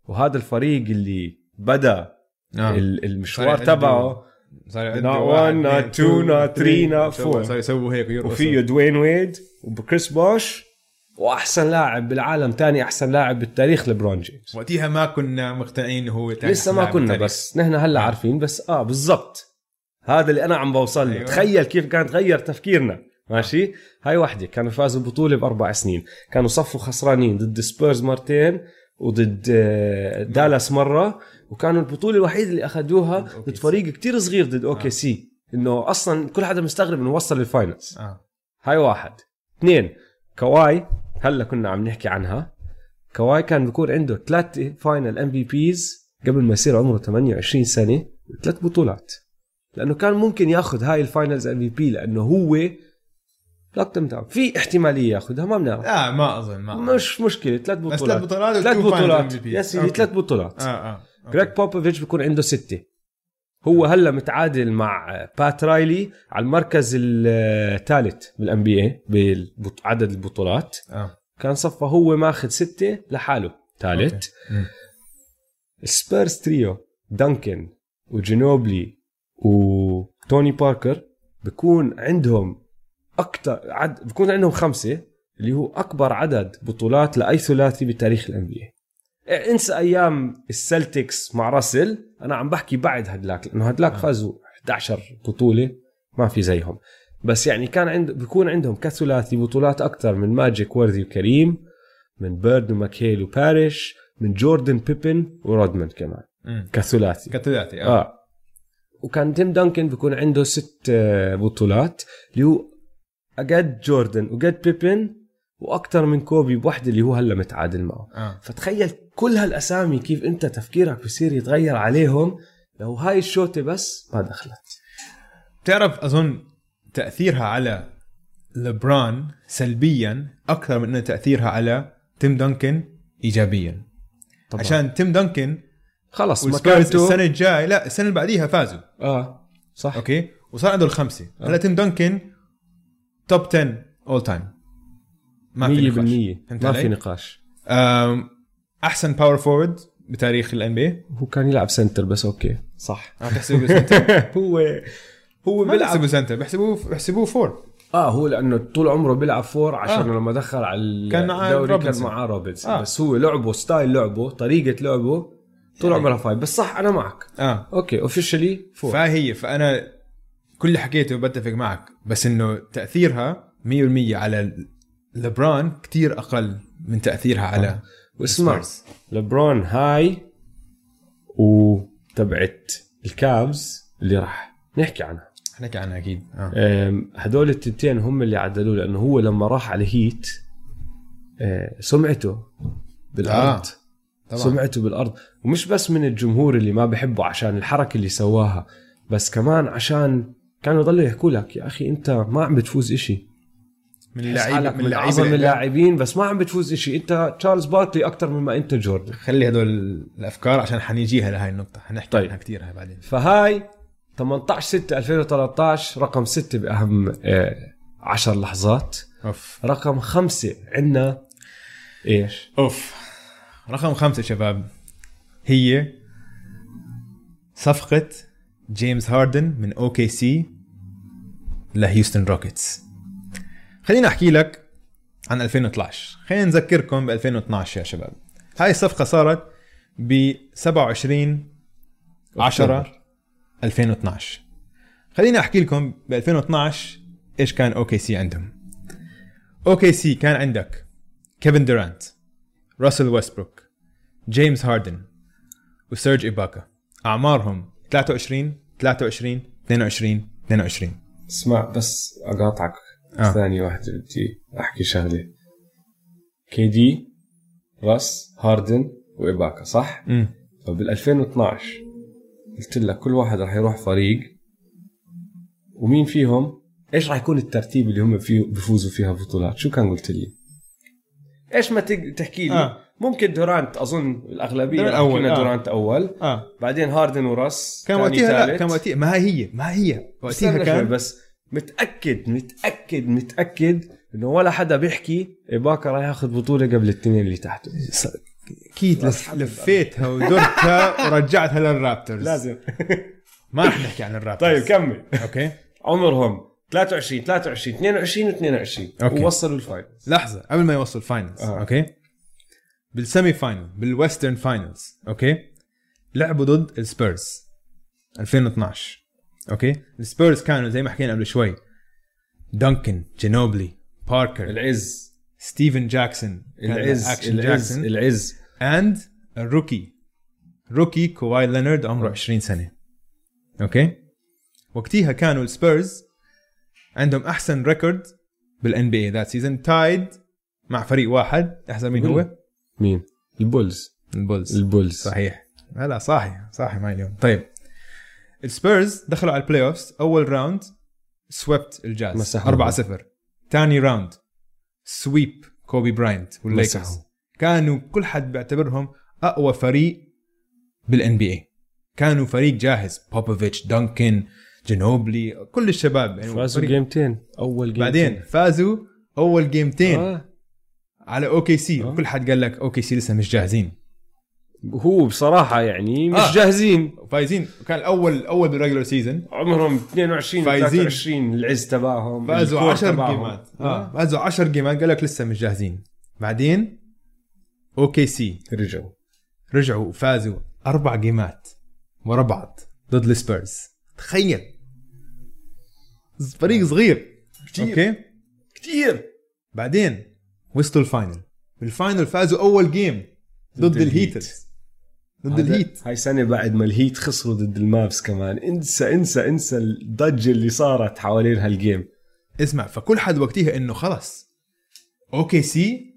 وهذا الفريق اللي بدأ آه. ال- المشوار تبعه صار not اثنين، two, not three, not سووا- four. صار يسووا هيك. وفيه دوين ويد وكريس بوش وأحسن لاعب بالعالم تاني أحسن لاعب بالتاريخ لبرون جيمس. وقتها ما كنا مقتنعين هو تاني لسه ما كنا بالتاريخ. بس نحن هلأ عارفين بس آه بالضبط. هذا اللي أنا عم بوصل له. أيوة. تخيل كيف كان تغير تفكيرنا. ماشي؟ هاي وحدة كانوا فازوا بطولة بأربع سنين. كانوا صفوا خسرانين ضد سبيرز مرتين وضد آه، دالاس مرة. وكانوا البطولة الوحيدة اللي أخذوها ضد فريق كتير صغير ضد OKC. إنه أصلا كل حدا مستغرب إنه وصل لل finals آه. هاي واحد. اثنين كواي هلا كنا عم نحكي عنها كواي كان بيكون عنده ثلاثة final MVPs قبل ما يصير عمره 28 سنة ثلاث بطولات لأنه كان ممكن ياخذ هاي ال finals MVP لأنه هو دم داون في احتمالية ياخذها ما بنعرف لا ما أظن ما أظن. مش مشكلة ثلاث بطولات بس ثلاث بطولات ثلاث بطولات. يا سيدي. ثلاث بطولات آه آه. جريك بوبوفيتش بيكون عنده ستة هو هلا متعادل مع بات رايلي على المركز الثالث بال NBA بعدد البطولات. آه. كان صفى هو ماخذ ستة لحاله ثالث. مم. السبيرز تريو دانكن وجينوبلي وتوني باركر بكون عندهم أكثر عد بكون عندهم خمسة اللي هو أكبر عدد بطولات لأي ثلاثي بتاريخ ال NBA إنسى أيام السلتكس مع راسل. أنا عم بحكي بعد هدلاك لأنه هدلاك فازوا 11 بطولة ما في زيهم. بس يعني كان عند بيكون عندهم كثلاثي بطولات أكثر من ماجيك ووردي وكريم من بيرد وماكهيل وباريش من جوردن بيبن ورودمان كمان. مم. كثلاثي كثلاثي آه. آه. وكان تيم دانكن بيكون عنده ست آه، بطولات اللي هو قد جوردن وقد بيبن وأكثر من كوبي بوحدة اللي هو هلأ متعادل معه. آه. فتخيل كل هالأسامي كيف أنت تفكيرك بصير يتغير عليهم لو هاي الشوطة بس ما دخلت. بتعرف أظن تأثيرها على لبران سلبيا أكثر من إنه تأثيرها على تيم دنكن ايجابيا. طبعا. عشان تيم دنكن خلص والسبيرز مكانته السنة الجاي لا السنة اللي بعديها فازوا. آه صح. okay؟ وصار عنده الخمسة. هلا تيم دانكن top 10 all time ما في 100% نقاش ما في؟ نقاش. أحسن power forward بتاريخ ال NBA هو كان يلعب center بس okay. صح. عم تحسبوه center هو هو ما بيحسبوه center بيحسبوه بيحسبوه four آه هو لأنه طول عمره بيلعب four عشان آه. لما دخل على كان معاه الدوري كان. معاه روبنسون آه. بس هو لعبه style لعبه طريقة لعبه طول عمرها five بس صح أنا معك. آه. okay officially four فهي فأنا كل اللي حكيته بتفق معك بس إنه تأثيرها 100% على لبران كتير أقل من تأثيرها على واسمع. لبرون هاي وتبعت الكابز اللي راح نحكي عنها. حنحكي عنها أكيد. أم، هدول التنتين هم اللي عدلوه لأنه هو لما راح على هيت أه، سمعته بالأرض. طبعا. سمعته بالأرض. ومش بس من الجمهور اللي ما بحبه عشان الحركة اللي سواها بس كمان عشان كانوا يضلوا يحكوا لك يا أخي أنت ما عم بتفوز إشي. من اللعيبه حالك من من اعظم اللاعبين بس ما عم بتفوز إشي. أنت تشارلز باركلي أكثر مما أنت جوردن. خلي هدول الأفكار عشان حنيجيها لهي النقطة. حنحكي طيب. عنها كثير هاي بعدين. فهاي 18 6 2013 رقم 6 بأهم 10 لحظات. أوف. رقم خمسة عندنا إيش؟ أوف. رقم خمسة شباب هي صفقة جيمس هاردن من OKC لهيوستن روكيتس. خليني أحكي لك عن 2012 خلينا نذكركم ب 2012 يا شباب. هاي الصفقة صارت ب 27 10 2012 خليني أحكي لكم ب 2012 إيش كان OKC عندهم. OKC كان عندك كيفن دورانت راسل ويستبروك جيمس هاردن وسيرج إباكا أعمارهم 23 23 22 22 اسمع بس أقاطعك. آه. آه. ثانية واحدة بدي أحكي شغلة KD راس هاردن وإباكا صح؟ امم فبال 2012 قلت لك كل واحد راح يروح فريق ومين فيهم إيش راح يكون الترتيب اللي هم فيه بفوزوا فيها بطولات شو كان قلت لي إيش ما تحكي لي آه. آه. ممكن دورانت أظن الأغلبية دورانت أول أول، آه. آه. دورانت أول آه بعدين هاردن وراس كان وقتها لا. كان وقتها ما هي ما هي وقتها كان بس متأكد متأكد متأكد إنه ولا حدا بيحكي إباكا راح ياخذ بطولة قبل الاثنين اللي تحته. أكيد لف- لفيتها ودرتها ورجعتها للرابترز. لازم. *laughs* ما رح نحكي عن الرابترز. طيب كمل. okay. عمرهم 23 23 22 و22 okay. ووصلوا ال final. لحظة قبل ما يوصل ال finals آه. okay. بال semi final بال Western finals okay. لعبوا ضد السبيرز. 2012 okay؟ السبيرز كانوا زي ما حكينا قبل شوي. دانكن جينوبلي باركر العز. ستيفن جاكسون العز اكشن العز جاكسون العز. and ال rookie rookie كواي لينارد عمره 20 سنة. okay؟ وقتها كانوا السبيرز عندهم أحسن record بال NBA that season tied مع فريق واحد. أحسن مين هو؟ مين؟ البولز. البولز. البولز. صحيح. هلا صاحي صاحي معي اليوم طيب. السبيرز دخلوا على ال playoffs أول round swept الجاز مسحوا. 4 0 ثاني round sweep كوبي براينت والليكرز. كانوا كل حد بيعتبرهم أقوى فريق بال NBA كانوا فريق جاهز. بوبوفيتش دانكن جنوبلي كل الشباب. يعني فازوا فريق- جيمتين أول جيمتين بعدين فازوا أول جيمتين آه. على OKC آه. وكل حد قال لك OKC لسه مش جاهزين. هو بصراحة يعني مش آه. جاهزين. فايزين. كان الأول أول بال regular season عمرهم 22 فايزين. 23 العز تبعهم فازوا ال core 10 تبعهم. جيمات. آه. آه. فازوا 10 جيمات قال لك لسه مش جاهزين. بعدين OKC رجعوا. رجعوا وفازوا أربع game ات ورا بعض ضد السبيرز. تخيل. فريق صغير. كتير. okay? كثير بعدين وصلوا ال final بال final فازوا أول game ضد, ضد ال Heaters. ضد ال Heat. هاي سنة بعد ما ال Heat خسروا ضد ال Mavs كمان. انسى انسى انسى الضجة اللي صارت حوالين هال game. اسمع فكل حد وقتها إنه خلص. OKC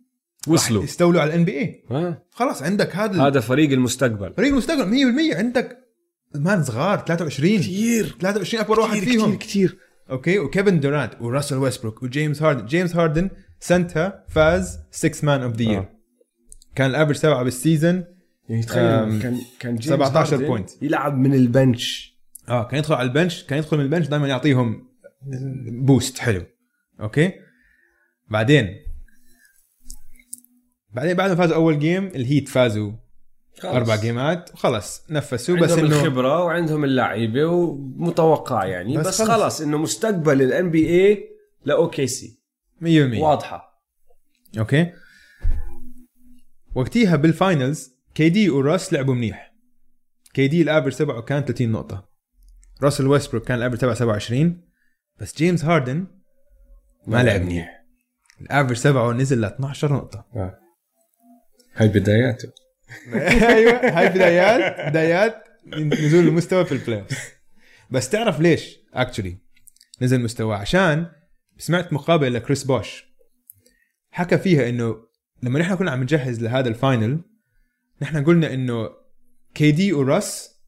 وصلوا. يستولوا على ال NBA. خلص عندك هذا هذا فريق المستقبل. فريق المستقبل 100% عندك كمان صغار 23 كثير 23 اكبر واحد فيهم. كثير okay وكيفن دورانت وراسل ويستبروك وجيمس هاردن جيمس هاردن سنتها فاز 6th man of the year. كان ال average تبعه بال season يعني تخيل كان كان جيمس 17 هاردن point. يلعب من ال bench. آه كان يدخل على ال bench كان يدخل من ال bench دائما يعطيهم boost حلو. okay? بعدين بعدين بعد ما فازوا أول game ال Heat فازوا خلص. أربع game ات وخلص نفسوا بس عندهم إنه الخبرة وعندهم اللعيبة ومتوقع يعني. بس بس, خلص. خلص إنه مستقبل ال NBA ل OKC 100% واضحة. okay? وقتيها بال finals KD و Russ لعبوا منيح. KD ال average تبعه كان 30 نقطة. راسل ويستبروك كان ال average تبعه 27 بس جيمس هاردن ما لعب منيح. ال average تبعه نزل ل 12 نقطة هاي بداياته أيوه هاي بدايات بدايات نزول المستوى في ال play. بس تعرف ليش؟ actually نزل مستواه عشان سمعت مقابلة لكريس بوش. حكى فيها إنه لما نحن كنا عم نجهز لهذا الفاينل نحن قلنا إنه كي دي وراس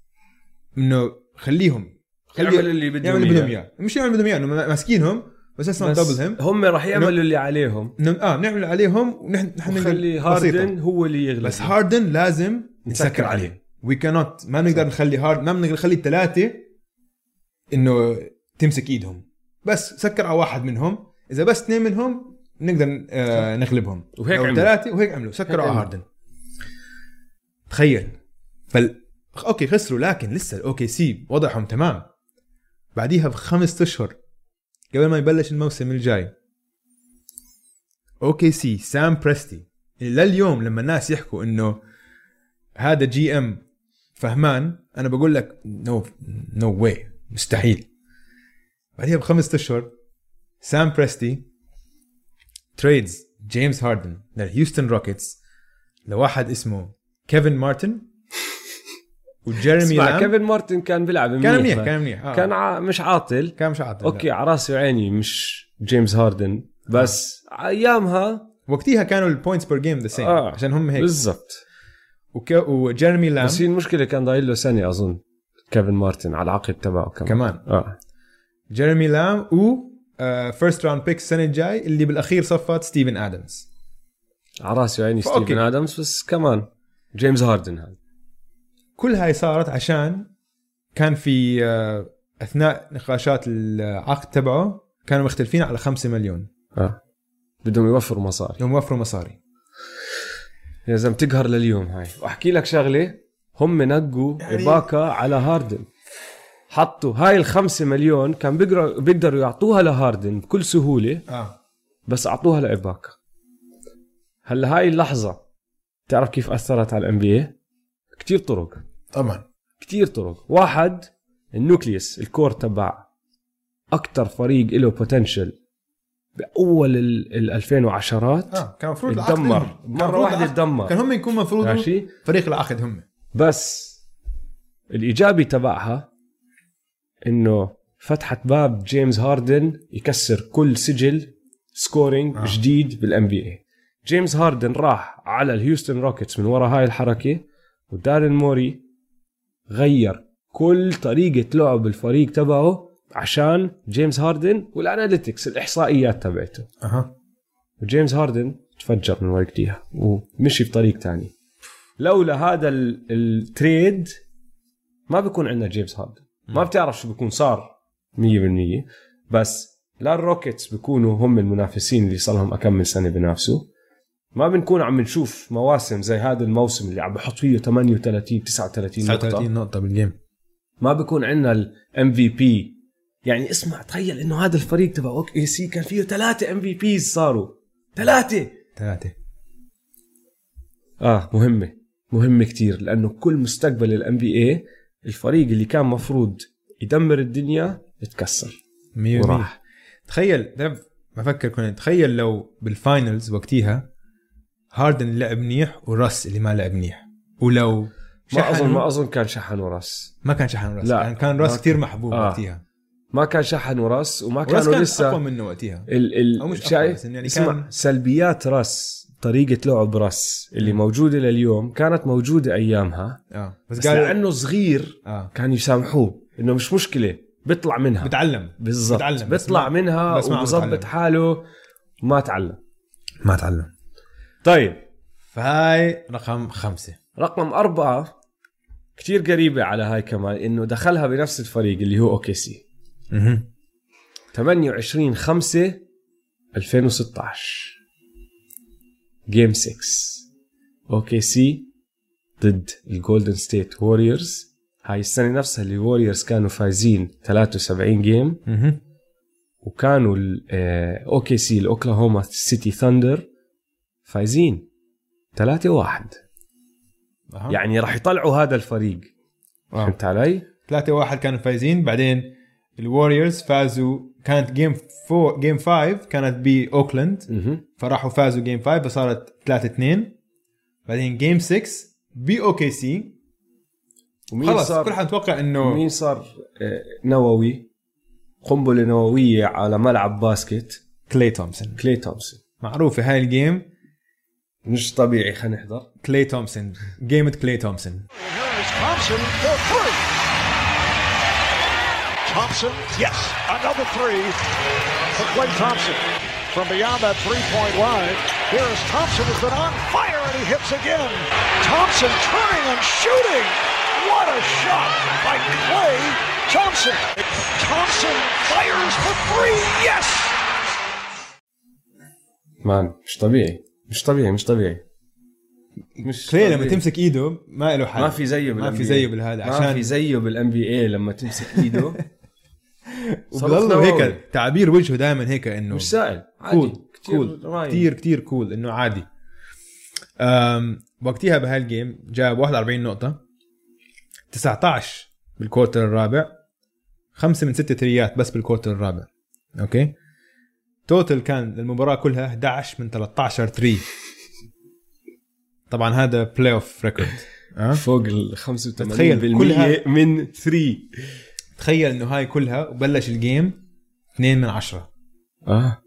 إنه خليهم خلي يعمل اللي بدهم يعمل اللي بدهم. إياه. مش يعمل اللي بدهم إياه إنه ماسكينهم بس اسمه دبل هم هم راح يعملوا اللي عليهم. آه بنعمل عليهم ونحن نحن نخلي. هاردن هو اللي يغلب. بس هاردن لازم نسكر عليه. وي كانوت ما بنقدر نخلي هارد ما بنقدر نخلي الثلاثة إنه تمسك إيدهم. بس سكر على واحد منهم. إذا بس اثنين منهم نقدر آه نغلبهم. وهيك لو عملوا. ثلاثة وهيك عملوا. سكروا على. هاردن تخيل. فال okay خسروا لكن لسه ال OKC وضعهم تمام. بعديها بخمس أشهر قبل ما يبلش الموسم الجاي. OKC سام بريستي. لليوم لما الناس يحكوا إنه هذا GM فهمان أنا بقول لك no no way مستحيل. بعديها بخمسة أشهر سام بريستي trades جيمس هاردن لل Houston Rockets لواحد اسمه كيفن مارتن *laughs* وجيرمي لام. كيفن مارتن كان بيلعب منيح كان منيح. كان منيح آه. كان ع... مش عاطل. كان مش عاطل okay على راسي وعيني مش جيمس هاردن. بس أيامها وقتها كانوا ال points per game the same آه. عشان هم هيك. بالضبط. وك... وجيرمي لام. بس هي المشكلة كان ضايل له سنه أظن كيفن مارتن على العقد تبعه كمان. كمان. آه. جيرمي لام و first round pick السنة الجاي اللي بالأخير صفت ستيفن ادمز على راسي وعيني. ستيفن ادمز بس كمان. جيمس هاردن هذا. كل هاي صارت عشان كان في آه، أثناء نقاشات العقد تبعه كانوا مختلفين على 5 مليون. آه. بدهم يوفروا مصاري. يوم وفروا مصاري. يا زلمة تقهر لليوم هاي. وأحكي لك شغلة هم نقوا يعني- إباكا على هاردن. حطوا هاي الخمسة مليون كان بيقدروا بيقدروا يعطوها لهاردن بكل سهولة آه. بس أعطوها لإباكا هلا هاي اللحظة. تعرف كيف أثرت على ال NB كتير طرق. طبعا. كتير طرق. واحد ال nucleus ال core تبع أكتر فريق له potential بأول ال ال 2010 آه كان المفروض المفروض واحدة العقد- اتدمر. كان هم يكون المفروض فريق العقد هم. بس الإيجابي تبعها إنه فتحت باب جيمس هاردن يكسر كل سجل scoring. آه. جديد بال NBA جيمس هاردن راح على ال Houston Rockets من وراء هاي الحركة ودارين موري غير كل طريقة لعب الفريق تبعه عشان جيمس هاردن وال analytics الإحصائيات تبعته. أها. وجيمس هاردن تفجر من وقتها ومشي بطريق تاني. لولا هذا ال- التريد ما بيكون عندنا جيمس هاردن. ما بتعرف شو بيكون صار 100% بس لا ال Rockets بيكونوا هم المنافسين اللي صار لهم أكم من سنة بينافسوا. ما بنكون عم نشوف مواسم زي هذا الموسم اللي عم بحط فيه 38 39 نقطة. 39 نقطة بال game ما بيكون عندنا ال MVP يعني اسمع تخيل إنه هذا الفريق تبع OKC كان فيه ثلاثة MVPs صاروا. ثلاثة. ثلاثة آه مهمة. مهمة كتير لأنه كل مستقبل ال NBA الفريق اللي كان مفروض يدمر الدنيا اتكسر 100% وراح. تخيل بفكر كنت تخيل لو بال finals وقتيها هاردن لعب منيح و Russ اللي ما لعب منيح. ولو ما اظن ما أظن كان شحن وراس. ما كان شحن راس لا. كان كان راس ما كثير كان. محبوب آه. وقتها. ما كان شحن وراس وما وراس كانوا كان لسه أقوى منه وقتها. ال أو ال مش أقوى، شايف؟ يعني اسمع كان- سلبيات راس طريقة لعب راس اللي موجودة لليوم كانت موجودة أيامها آه. بس, بس قال لأنه صغير آه. كانوا يسامحوه إنه مش مشكلة بيطلع منها. بتعلم. بالضبط. بتعلم، بيطلع ما- منها ما وبظبط. حاله وما تعلم. ما تعلم. طيب. فهاي رقم خمسة. رقم أربعة كتير قريبة على هاي كمان إنه دخلها بنفس الفريق اللي هو OKC. 28 5 2016 game 6 OKC ضد الجولدن ستيت ووريرز هاي السنة نفسها اللي ووريرز كانوا فايزين 73 game وكانوا OKC الاوكلاهوما سيتي ثاندر فايزين 3 1 يعني راح يطلعوا هذا الفريق. فهمت علي؟ 3 1 كانوا فايزين بعدين الوريورز فازوا. كانت game four game 5 كانت باوكلاند. فراحوا فازوا game 5 فصارت 3 2 بعدين game 6 ب OKC ومين خلص صار كل حد متوقع إنه مين صار آه، نووي؟ قنبلة نووية على ملعب basket. كلي تومسون. كلي تومسون. معروفة هاي ال game مش طبيعي خلينا نحضر كلي تومسون جيمة كلي تومسون Here is Thompson for three. Thompson, yes, another three for Clay Thompson. From beyond that three-point line, here is Thompson has been on fire and he hits again. Thompson turning and shooting. What a shot by Clay Thompson. Thompson fires for three. Yes. مان مش طبيعي مش طبيعي مش طبيعي مش كلي لما طبيعي. تمسك إيده ما له حل ما في زيه ما في. زيه بالهذا ما عشان في زيه بال NBA لما تمسك إيده *laughs* وبضله نووي. هيك تعابير وجهه دائما هيك إنه مش سائل عادي cool كتير cool رايق. كثير كثير cool إنه عادي أم وقتها بهاي ال game جاب 41 نقطة 19 بال quarter الرابع خمسة من ستة three ات بس بال quarter الرابع okay total كان المباراة كلها 11 من 13 three طبعا هذا playoff record أه؟ فوق ال 85% تخيل كلها- من 3 تخيل إنه هاي كلها وبلش ال game 2 من 10 آه.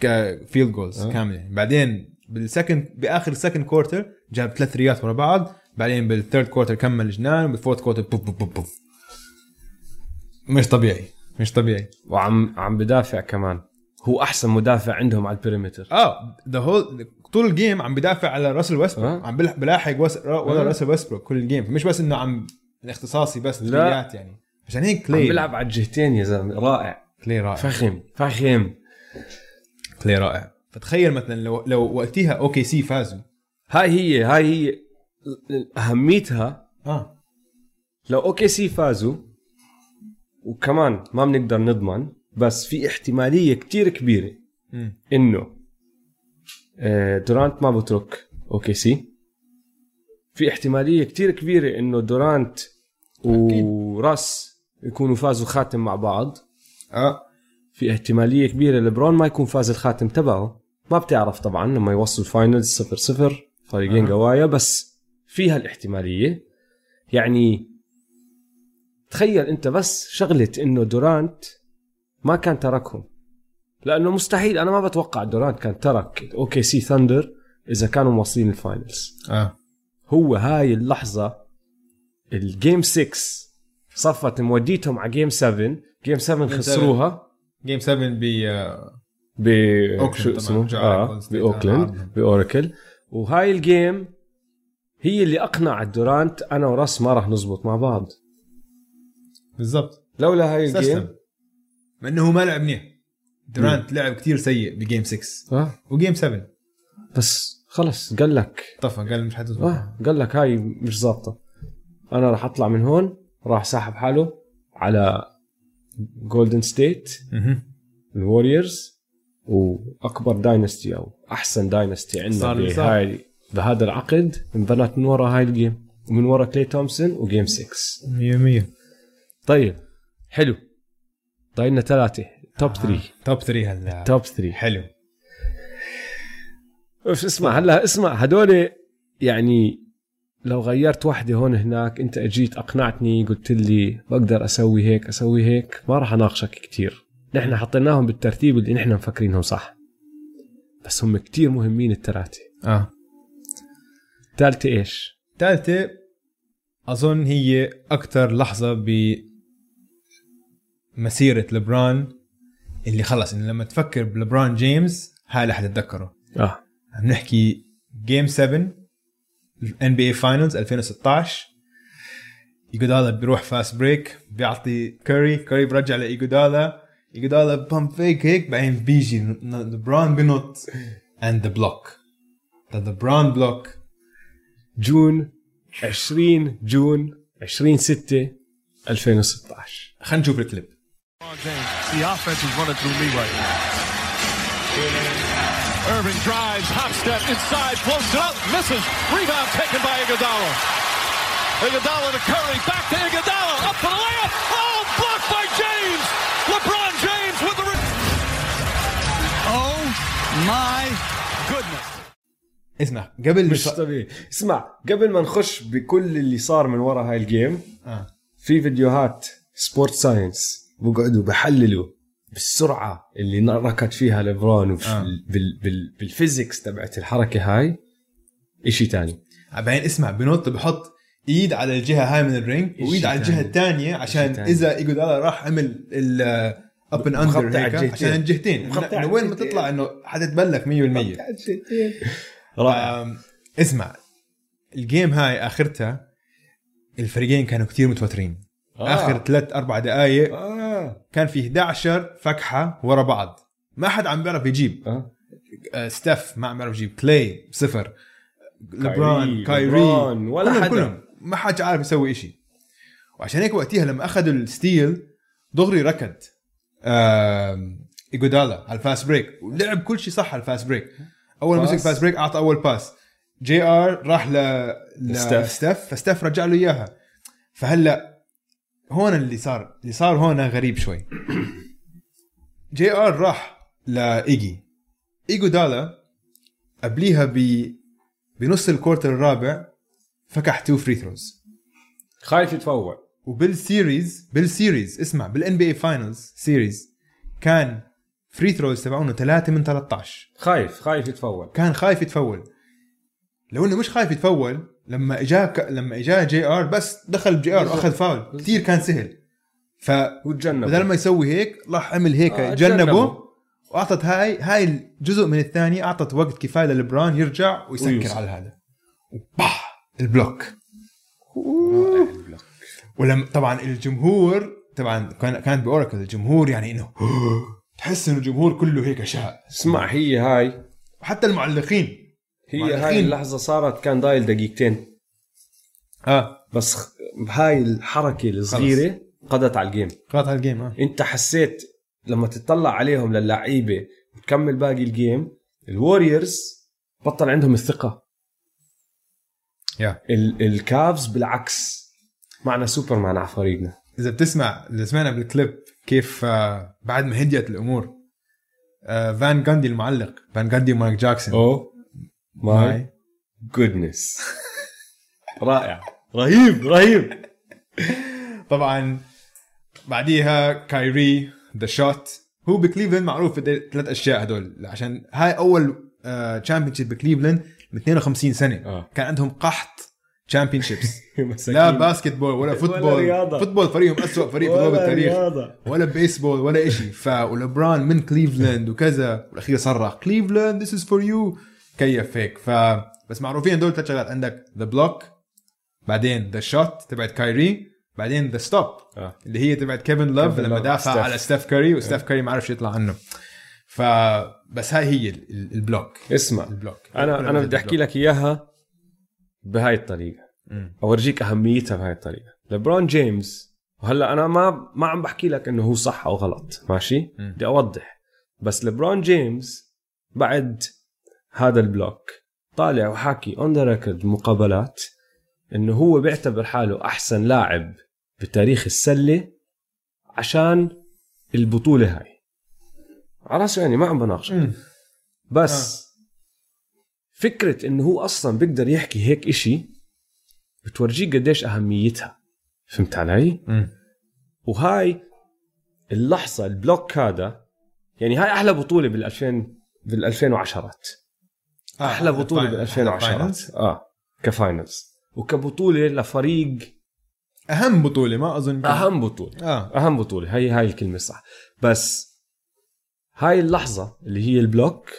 ك field goals آه. كامله بعدين بال second بآخر ال second quarter جاب ثلاث three ات ورا بعض. بعدين بال third quarter كمل جنان وبال fourth quarter بوف بوف بوف بوف مش طبيعي. مش طبيعي. وعم عم بدافع كمان. هو أحسن مدافع عندهم على ال perimeter. آه the whole طول ال game عم بدافع على راسل ويستبروك. آه. عم بلاحق وس... ولا آه. راسل ويستبروك كل ال game. مش بس إنه عم اختصاصي بس لا. يعني. عشان هيك عم كلي بيلعب على الجهتين يا زلمة. رائع. كلي رائع. فخم فخم. كلي رائع. فتخيل مثلا لو لو وقتها OKC فازوا. هاي هي هاي هي أهميتها. آه. لو OKC فازوا وكمان ما بنقدر نضمن بس في احتمالية كتير كبيرة. إنه آه، دورانت ما بترك. OKC. في احتمالية كتير كبيرة إنه دورانت وراس يكونوا فازوا خاتم مع بعض. آه. في احتمالية كبيرة لبرون ما يكون فاز الخاتم تبعه. ما بتعرف طبعا لما يوصل finals صفر صفر فريقين أها. قوايا بس فيها الاحتماليه يعني تخيل أنت بس شغلة إنه دورانت ما كان تركهم. لأنه مستحيل أنا ما بتوقع دورانت كان ترك OKC ثاندر إذا كانوا واصلين ال finals. آه. هو هاي اللحظة ال game 6 صفت موديتهم على game 7 game 7 Game خسروها. game 7 ب آه، ب أوكلاند شو. اسمه؟ آه. باوكلاند آه. باوراكل وهاي ال game هي اللي أقنعت دورانت أنا وراس ما راح نزبط مع بعض. بالضبط. لولا هاي ال game مع إنه ما لعب منيح. دورانت لعب كتير سيء ب game 6 آه. و game 7 بس خلص قال لك. طفى قال مش حتزبط آه قال لك هاي مش ظابطة. أنا راح أطلع من هون راح ساحب حاله على جولدن ستيت. الوريورز وأكبر dynasty أو أحسن dynasty عندنا. بهاي بهذا العقد انبنت من ورا هاي ال game ومن ورا كلي تومسون و game 6 100 100 طيب حلو. ضايلنا ثلاثة. توب 3 توب 3 هلا. توب 3 حلو. أوف اسمع هلا اسمع هدول يعني لو غيرت واحدة هون هناك انت اجيت اقنعتني قلت لي بقدر أسوي هيك أسوي هيك ما راح اناقشك كتير. نحن حطيناهم بالترتيب اللي نحن مفكرينهم صح. بس هم كتير مهمين الثلاثة. آه. الثالثة إيش؟ ثالثة أظن هي أكثر لحظة ب مسيرة لبران اللي خلص إن لما تفكر بلبران جيمس هاي اللي حتتذكره. آه. عم نحكي game 7 NBA finals 2016 ايجودالا بيروح fast break بيعطي كوري كوري برجع لايجودالا ايجودالا pump fake هيك بعدين بيجي لبران بنط and the block ذا بران بلوك جون 20 جون 20 6 2016 خلينا نشوف الكليب. The offense is running through me right now. Irving drives, hop step inside, floats it up, misses. Rebound taken by Iguodala. Iguodala to Curry, back to Iguodala, up for the layup. Oh, blocked by James. LeBron James with the. Re- Oh my goodness. اسمع قبل مش طبيعي اسمع قبل ما نخش بكل اللي صار من ورا هاي الجيم آه. في فيديوهات سبورت ساينس بقعدوا بحللوا بالسرعة اللي ركض فيها ليبرون وفي آه. بال بال بال physics تبعت الحركة هاي إشي تاني بعدين اسمع بنط بحط إيد على الجهة هاي من ال ring وإيد على الجهة. الثانية عشان تاني. إذا إيجودالا راح عمل ال up and under هيك. عشان الجهتين وين ما. تطلع إنه حتتبلك 100% رائع اسمع ال game هاي آخرتها الفريقين كانوا كتير متوترين آه. آخر ثلاث أربع دقائق آه كان في 11 فكحة ورا بعض. ما حد عم بيعرف يجيب. أه. آه، ستيف ما عم بيعرف يجيب. كلاي صفر. لبران كايري. لبران، ولا كلهم حدا. كلهم. ما حد عارف يسوي إشي. وعشان هيك وقتها لما أخذوا ال steal دغري ركض. آم، إيجودالا على ال fast break. ولعب كل شيء صح على ال fast break. أول ما. مسك fast break أعطى أول pass جي آر راح ل. لستيف فستيف رجع له إياها. فهلأ هون اللي صار اللي صار هون غريب شوي. *coughs* جي آر راح لإيجي. ايجودالا قبليها ب بنص ال quarter الرابع فكح two free throws خايف يتفول. وبال series بال series اسمع بال NBA finals series كان free throws تبعونه 3 من 13 خايف خايف يتفول. كان خايف يتفول لو إنه مش خايف يتفول لما اجاه ك... لما اجاه جي آر بس دخل جي آر وأخذ فاول. كثير كان سهل. ف وتجنب بدل ما يسوي هيك راح عمل هيك آه، جنبه. وأعطت هاي هاي الجزء من الثانية أعطت وقت كفاية للبران يرجع ويسكر ويوصل. على هذا. وبح البلوك. ولما طبعا الجمهور طبعا كان كانت بأوراكل. الجمهور يعني إنه *gasps* تحس إنه الجمهور كله هيك شاء. اسمع هي هاي. وحتى المعلقين. هي. هاي اللحظة صارت كان ضايل دقيقتين. آه. بس هاي الحركة الصغيرة قضت على ال game قاطع ال game آه. انت حسيت لما تطلع عليهم للعيبة وتكمل باقي ال game ال Warriors بطل عندهم الثقة. يا ال- ال Cavs بالعكس. معنا سوبرمان على فريقنا. إذا بتسمع اللي سمعنا بالكليب كيف آه بعد ما هديت الأمور آه فان جاندي المعلق فان جاندي ومارك جاكسون. Oh. My goodness *laughs* رائع. رهيب رهيب. طبعا بعديها كايري the shot هو بكليفلاند معروف بالثلاث أشياء هدول عشان هاي أول championship بكليفلاند من 52 سنة. آه. كان عندهم قحط championships. *laughs* لا basketball ولا football رياضة. football فريقهم اسوء فريق في ولا بالتاريخ رياضة. ولا بيسبول ولا إشي. ف ولبران من كليفلاند وكذا. والأخير صرخ Cleveland this is for you كيف هيك ف بس معروفين دول ثلاث شغلات. عندك the block بعدين the shot تبعت كايري بعدين the stop آه. اللي هي تبعت كيفن لوف لما دافع ستيف. على ستيف كاري وستيف كاري ما عرفش يطلع عنه. ف بس هاي هي ال- ال- ال block. اسمع. ال block. أنا أنا بدي أحكي لك إياها بهاي الطريقة. أورجيك أهميتها بهاي الطريقة. ليبرون جيمس وهلأ أنا ما ما عم بحكي لك إنه هو صح أو غلط ماشي. بدي أوضح. بس ليبرون جيمس بعد هذا ال block طالع وحاكي on the record مقابلات إنه هو بيعتبر حاله أحسن لاعب بتاريخ السلة عشان البطولة هاي على راسه يعني ما عم بناقش مم. بس فكرة إنه هو أصلا بيقدر يحكي هيك إشي بتورجيك قديش أهميتها فهمت علي؟ مم. وهاي اللحظة ال block هذا يعني هاي أحلى بطولة بال 2000 بال 2010 آه، أحلى بطولة fin- بال 2010 finals. آه ك finals. وكبطولة لفريق أهم بطولة ما أظن كان- أهم بطولة. آه. أهم بطولة. هي هاي الكلمة الصح. بس هاي اللحظة اللي هي ال block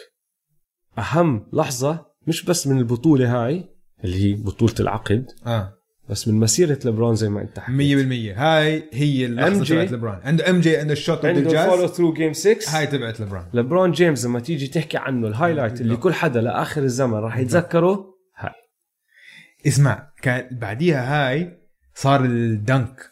أهم لحظة مش بس من البطولة هاي اللي هي بطولة العقد آه. بس من مسيرة لبرون زي ما انت 100% حكيت هاي هي اللحظة تبعت لبران عنده ام جي عنده الشوت ضد عنده فولو الجاز ثرو جيم 6 هاي تبعت لبران لبرون جيمس لما تيجي تحكي عنه الهايلايت اللي كل حدا لآخر الزمن راح يتذكره هاي. اسمع كان بعديها هاي صار الدنك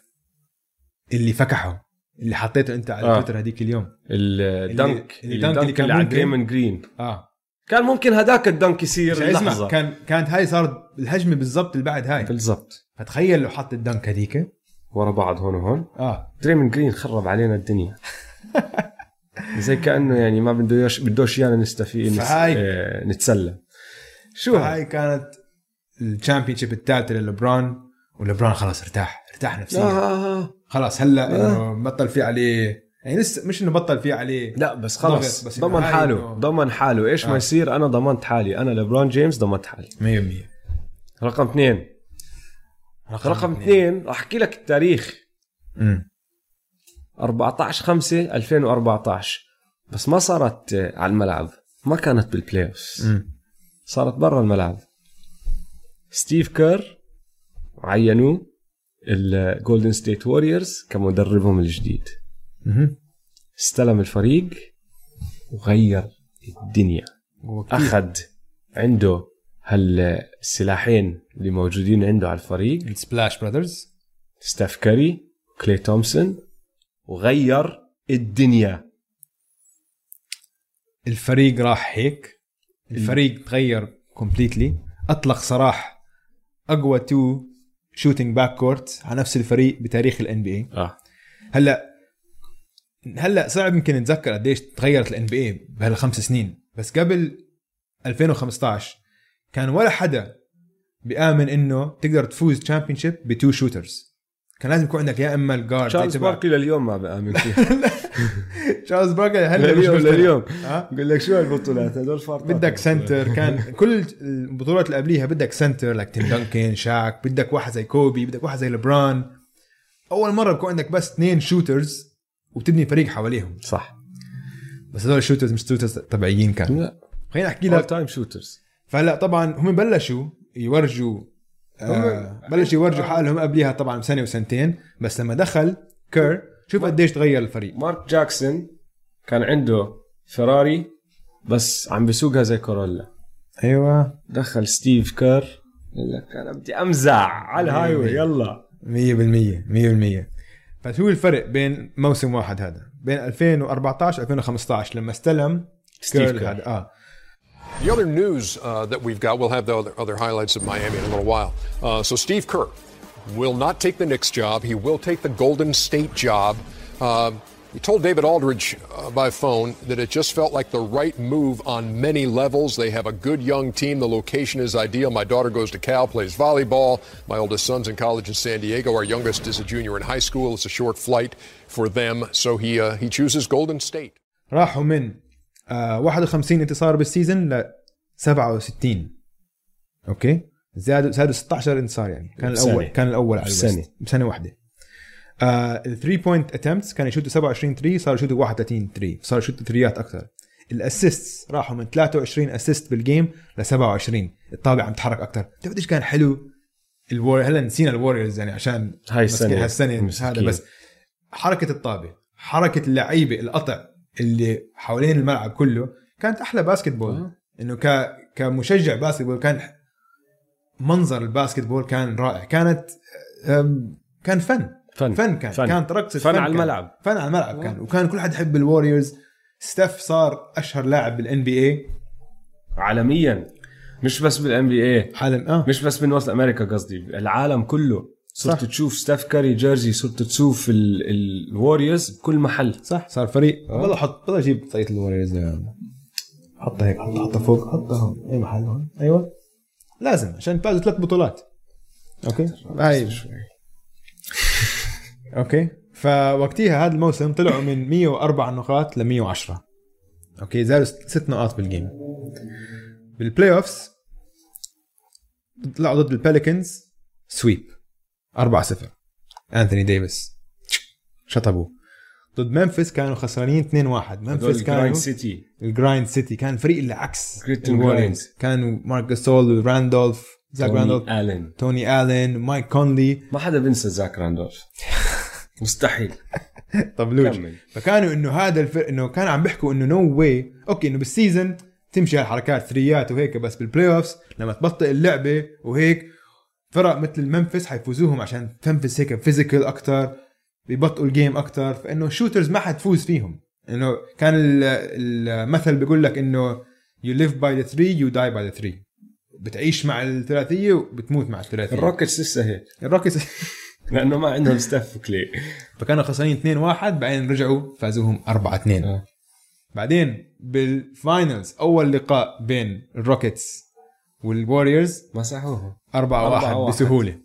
اللي فكحه اللي حطيته انت على آه. تويتر هذيك اليوم. الدنك اللي- الدنك اللي اللي, كان اللي على ممكن- دريمن جرين آه. كان ممكن هداك الدنك يصير لحظة. كان كانت هاي صارت الهجمة بالضبط اللي بعد هاي. بالضبط. فتخيل لو حط ال dunk هذيك. ورا بعض هون وهون. آه. دريمن جرين خرب علينا الدنيا. *laughs* زي كأنه يعني ما بده يش بدوش ايانا نستفيد نس... آه نتسلى. شو؟ هاي كانت ال championship الثالثه للبران ولبران خلاص ارتاح ارتاح نفسيا. آه. خلاص هلأ انه بطل في عليه يعني لسه مش إنه بطل في عليه. لا بس خلص. بس ضمن حاله ضمن حاله. إيش ما آه. يصير أنا ضمنت حالي. أنا لبرون جيمس ضمنت حالي. 100% رقم اثنين. رقم اثنين. راح أحكي لك التاريخ. امم 14 5 2014 بس ما صارت على الملعب. ما كانت بال playoff صارت برا الملعب. ستيف كير عينوه ال Golden State Warriors كمدربهم الجديد. استلم الفريق وغير الدنيا. أخذ عنده هالسلاحين اللي موجودين عنده على الفريق. ال Splash Brothers ستيف كاري كلي تومسون وغير الدنيا. الفريق راح هيك. الفريق تغير completely أطلق سراح أقوى two shooting backcourt على نفس الفريق بتاريخ ال NBA آه. هلا هلأ صعب يمكن نتذكر قديش تغيرت ال NBA بهالخمس سنين. بس قبل 2015 كان ولا حدا بيآمن إنه تقدر تفوز championship ب two shooters كان لازم يكون عندك يا إما ال guard تشارلز باركلي لليوم ما بامن فيه *laughs* تشارلز باركلي هلأ لليوم. لليوم؟ بقول لك شو هالبطولات؟ هدول فرطات بدك center كان كل البطولات اللي قبليها بدك center لك تيم دانكن شاك بدك واحد زي كوبي بدك واحد زي لبران أول مرة بكون عندك بس اثنين shooters وبتبني فريق حواليهم. صح. بس هذول ال shooters مش shooters طبيعيين كانوا. لا. خليني احكي لك. time shooters فهلا طبعا هم بلشوا يورجوا آه بلشوا يورجوا حالهم قبليها طبعا بسنة وسنتين. بس لما دخل كير شوف قديش تغير الفريق. مارك جاكسون كان عنده فيراري بس عم بيسوقها زي كورولا. أيوه. دخل ستيف كير. قال لك أنا بدي أمزع على الهاي واي يلا. 100% 100% فشو الفرق بين موسم واحد هذا بين 2014 2015 لما استلم ستيف. هذا آه The other news uh, that we've got, we'll have the other, other highlights of Miami in a little while. Uh, so Steve Kerr will not take the Knicks job. He will take the Golden State job. Uh, he told David Aldridge uh, by phone that it just felt like the right move on many levels. They have a good young team. The location is ideal. My daughter goes to Cal, plays volleyball. My oldest son's in college in San Diego. Our youngest is a junior in high school. It's a short flight for them. So he, uh, he chooses Golden State. راحوا من آه 51 انتصار بالسيزون ل 67 اوكي زادوا زادوا 16 انتصار يعني كان بسنة. الاول كان الاول على بسنة. الوست بسنه واحده ال three point attempts كانوا يشوتوا 27 3 صاروا يشوتوا 31 3 صاروا يشوتوا ثريات أكثر. ال assist راحوا من 23 assist بال game ل 27 الطابع عم تتحرك أكثر. بتعرف قديش كان حلو الوار هلا نسينا ال Warriors يعني عشان هاي. مسكين هالسنه هذا. بس حركة الطابه حركة اللعيبة القطع اللي حوالين الملعب كله كانت أحلى basketball إنه ك كمشجع basketball كان منظر ال basketball كان رائع. كانت كان فن فن. فن كان. فن. كانت رقصة فن على كان. الملعب. فن على الملعب كان. وكان كل حد يحب ال Warriors ستيف صار أشهر لاعب بال NBA عالميا. مش بس بال NBA حالا آه. مش بس ب North America قصدي العالم كله. صرت صح. تشوف ستاف كاري jersey صرت تشوف ال Warriors بكل محل. صح. صار فريق والله حط والله جيب طاقية ال Warriors حطها هيك حطها حطها فوق حطها هون. أي محل هون. أيوه. لازم عشان فازوا ثلاث بطولات. okay؟ هاي. okay. فوقتيها هذا الموسم طلعوا من 104 نقاط ل 110 okay زادوا ست نقاط بال game بال playoffs طلعوا ضد ال Pelicans sweep 4 0 انثوني ديفيس شطبوا ضد ممفيس كانوا خسرانين 2 1 ممفيس كانوا city ال Grind City كان الفريق اللي عكس Grit and ال Warriors. grind. كانوا مارك جاسول وراندولف زاك توني راندولف الين توني الين مايك كونلي ما حدا بينسى زاك راندولف *laughs* مستحيل. *laughs* طبلوج كمل. فكانوا إنه هذا الفرق إنه كان عم بيحكوا إنه no way okay إنه بال season تمشي هالحركات ثريات وهيك بس بال playoffs لما تبطئ اللعبة وهيك فرق مثل ال Memphis حيفوزوهم عشان Memphis هيك physical أكثر بيبطئوا ال game أكثر فإنه ال shooters ما حتفوز فيهم. إنه كان ال- المثل بيقول لك إنه you live by the three you die by the three. بتعيش مع الثلاثية وبتموت مع الثلاثية. ال Rockets لسه هيك. ال Rockets *laughs* لأنه ما عندهم ستاف كاري فكانوا خسرانين 2 1 بعدين رجعوا فازوهم 4 2 آه. بعدين بال finals أول لقاء بين ال Rockets وال Warriors مسحوهم. 4 أربعة 1 واحد. بسهولة.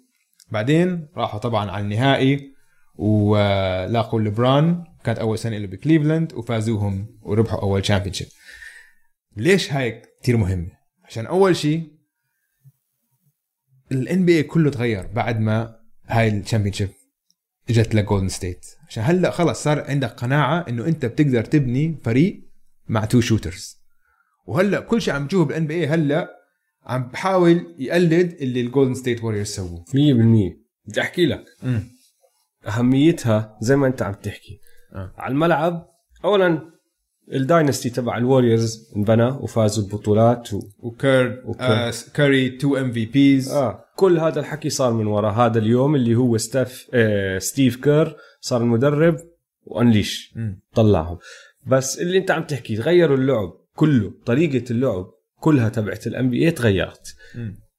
بعدين راحوا طبعا على النهائي ولاقوا لبران كانت أول سنة له بكليفلاند وفازوهم وربحوا أول championship ليش هاي كثير مهمة؟ عشان أول شيء ال NBA كله تغير بعد ما هاي ال championship إجت ل Golden State عشان هلأ خلص صار عندك قناعة إنه أنت بتقدر تبني فريق مع two shooters وهلأ كل شيء عم تشوفه بال NBA هلأ عم بحاول يقلد اللي ال Golden State Warriors سووه. 100% بدي أحكي لك. مم. أهميتها زي ما أنت عم تحكي. آه. على الملعب اولا ال dynasty تبع ال Warriors انبنى وفازوا البطولات و... وكير وكير. آه كاري two MVPs آه. كل هذا الحكي صار من وراء هذا اليوم اللي هو ستيف آه ستيف كير صار المدرب و unleash. طلعهم. بس اللي انت عم تحكي تغيروا اللعب كله طريقة اللعب كلها تبعت ال NBA تغيرت.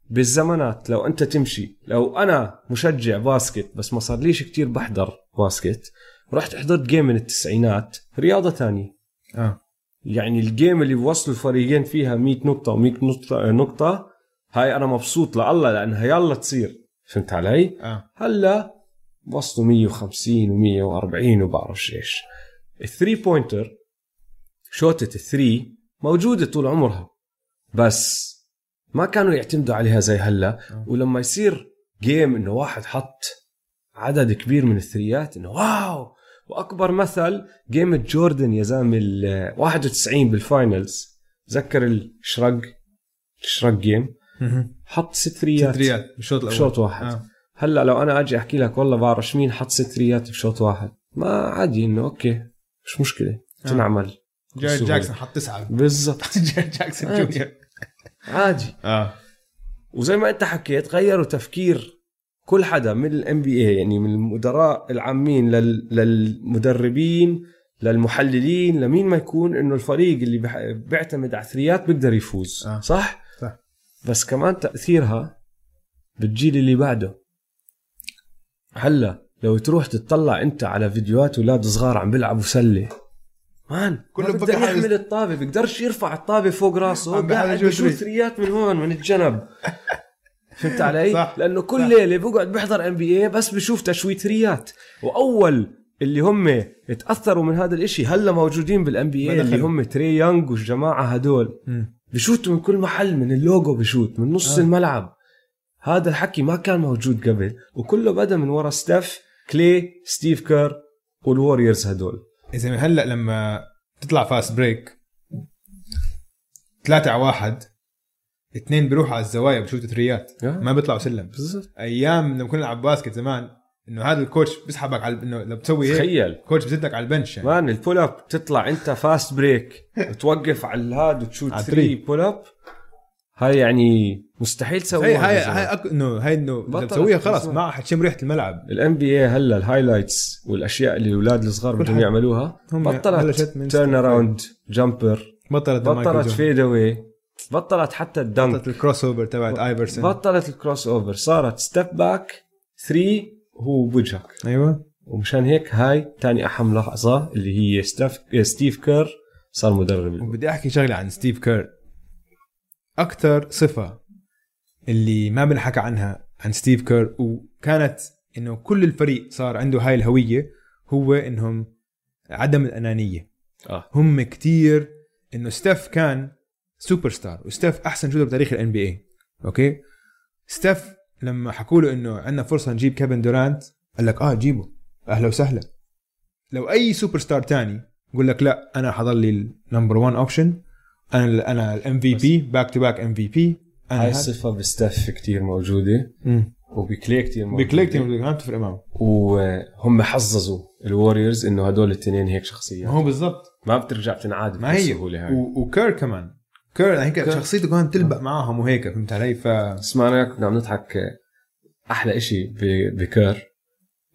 بالزمانات لو انت تمشي لو أنا مشجع basket بس ما صار ليش كتير بحضر basket رحت حضرت game من التسعينات رياضة تانية. آه. يعني ال game اللي بوصلوا الفريقين فيها 100 نقطة و100 نقطة نقطة هاي أنا مبسوط لله لأنها يلا تصير. فهمت علي؟ آه. هلأ وصلوا 150 و140 وبعرفش إيش. ال three pointer شوتة ال three موجودة طول عمرها. بس ما كانوا يعتمدوا عليها زي هلأ. ولما يصير game إنه واحد حط عدد كبير من الثريات إنه wow! وأكبر مثل game جوردن يا زلمة ال 91 بال finals تذكر ال shrug؟ ال shrug game حط ست ثريات ست ثريات بالشوط الأول بشوط واحد آه. هلا لو أنا أجي أحكي لك والله بعرفش مين حط ست ثريات بشوط واحد ما عادي إنه okay مش مشكلة تنعمل جاري بسهولة. جاكسون حط تسعة بالضبط *laughs* جارين جاكسون. junior عادي آه وزي ما أنت حكيت غيروا تفكير كل حدا من ال NBA يعني من المدراء العامين لل... للمدربين للمحللين لمين ما يكون إنه الفريق اللي. بيعتمد على ال three ات بيقدر يفوز آه. صح؟ بس كمان تأثيرها بالجيل اللي بعده هلا لو تروح تطلع انت على فيديوهات أولاد صغار عم بيلعبوا سلة man كله حاله- يحمل الطابة بيقدرش يرفع الطابة فوق راسه قاعد three. three ات من هون من الجنب *laughs* فهمت علي؟ صح. لأنه كل صح. اللي بيقعد بيحضر NBA بس بشوف تشويت three ات وأول اللي هم اتاثروا من هذا الإشي هلا موجودين بال NBA اللي. هم تري يونغ والجماعة هدول مم. بشوتوا من كل محل من اللوجو بشوت من نص آه. الملعب. هذا الحكي ما كان موجود قبل وكله بدأ من ورا ستيف كلي ستيف كير وال Warriors هدول إذا هلأ لما تطلع fast break ثلاثة على واحد اثنين بيروحوا على الزوايا بشوتوا three ات. آه. ما بيطلعوا سلم. بالضبط. أيام لما كنا نلعب basket زمان إنه هذا ال coach بيسحبك على إنه لو بتسوي هيك تخيل. ال coach بزتك على ال bench يعني. man ال pull up تطلع أنت fast break وتوقف على الهاد وتشوت على 3 ال three. pull up هاي يعني مستحيل تسويها هاي هاي بالزمن. هاي أك... انه هاي إنه اذا بطلت بتسويها خلص بالزمن. ما حتشم ريحة الملعب. ال NBA هلا ال highlights والأشياء اللي الأولاد الصغار بدهم. يعملوها. هم بطلت turn around jumper بطلت بطلت fade away بطلت حتى ال dunk. بطلت ال crossover تبعت ايفرسون بطلت ال crossover صارت step back 3 هو بوجهك أيوه. ومشان هيك هاي تاني اهم لحظة اللي هي ستيف ستيف كير صار مدرب. وبدي أحكي شغلة عن ستيف كير. أكثر صفة اللي ما بنحكى عنها عن ستيف كير وكانت إنه كل الفريق صار عنده هاي الهوية هو إنهم عدم الأنانية. آه. هم كتير إنه ستيف كان سوبر ستار وستيف أحسن shooter بتاريخ ال NBA okay؟ ستيف لما حكوا له إنه عندنا فرصة نجيب كيفن دورانت قال لك آه جيبه. أهلا وسهلا. لو أي سوبر ستار تاني يقول لك لا أنا حضلني ال number 1 option أنا أنا ال MVP back to back MVP أنا هاي الصفه بستيف كتير موجودة مم. وبكلي موجودة. بكلي كتير ما بتفرق معه وهم حظظوا ال Warriors إنه هدول الاثنين هيك ما شخصيات هو بالضبط. ما بترجع تنعاد ما هي. بسهوله هاي. وكير كمان. كير هيك كير. شخصيته كمان تلبق معاهم وهيك فهمت علي ف اسمعنا كنا عم نضحك أحلى إشي ب- بكير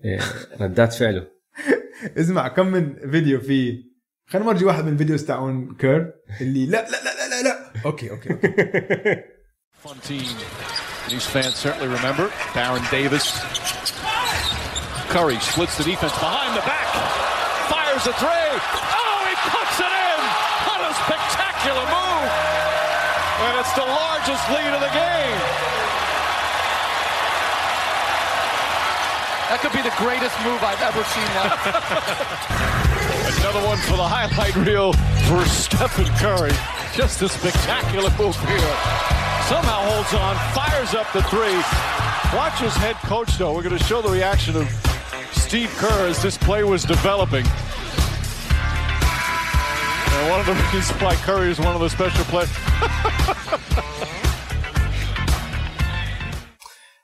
إيه، ردات فعله *laughs* اسمع كم من فيديو في خلينا نورجي واحد من ال videos تاعون كير اللي لا لا لا لا لا, لا. okay okay. *laughs* These fans certainly remember. Baron Davis. Curry splits the defense behind the back. Fires a three. And it's the largest lead of the game. That could be the greatest move I've ever seen live. *laughs* Another one for the highlight reel for Stephen Curry. Just a spectacular move here. Somehow holds on, fires up the three. Watch his head coach, though. We're going to show the reaction of Steve Kerr as this play was developing. And one of the reasons why Curry is one of the special players. *laughs*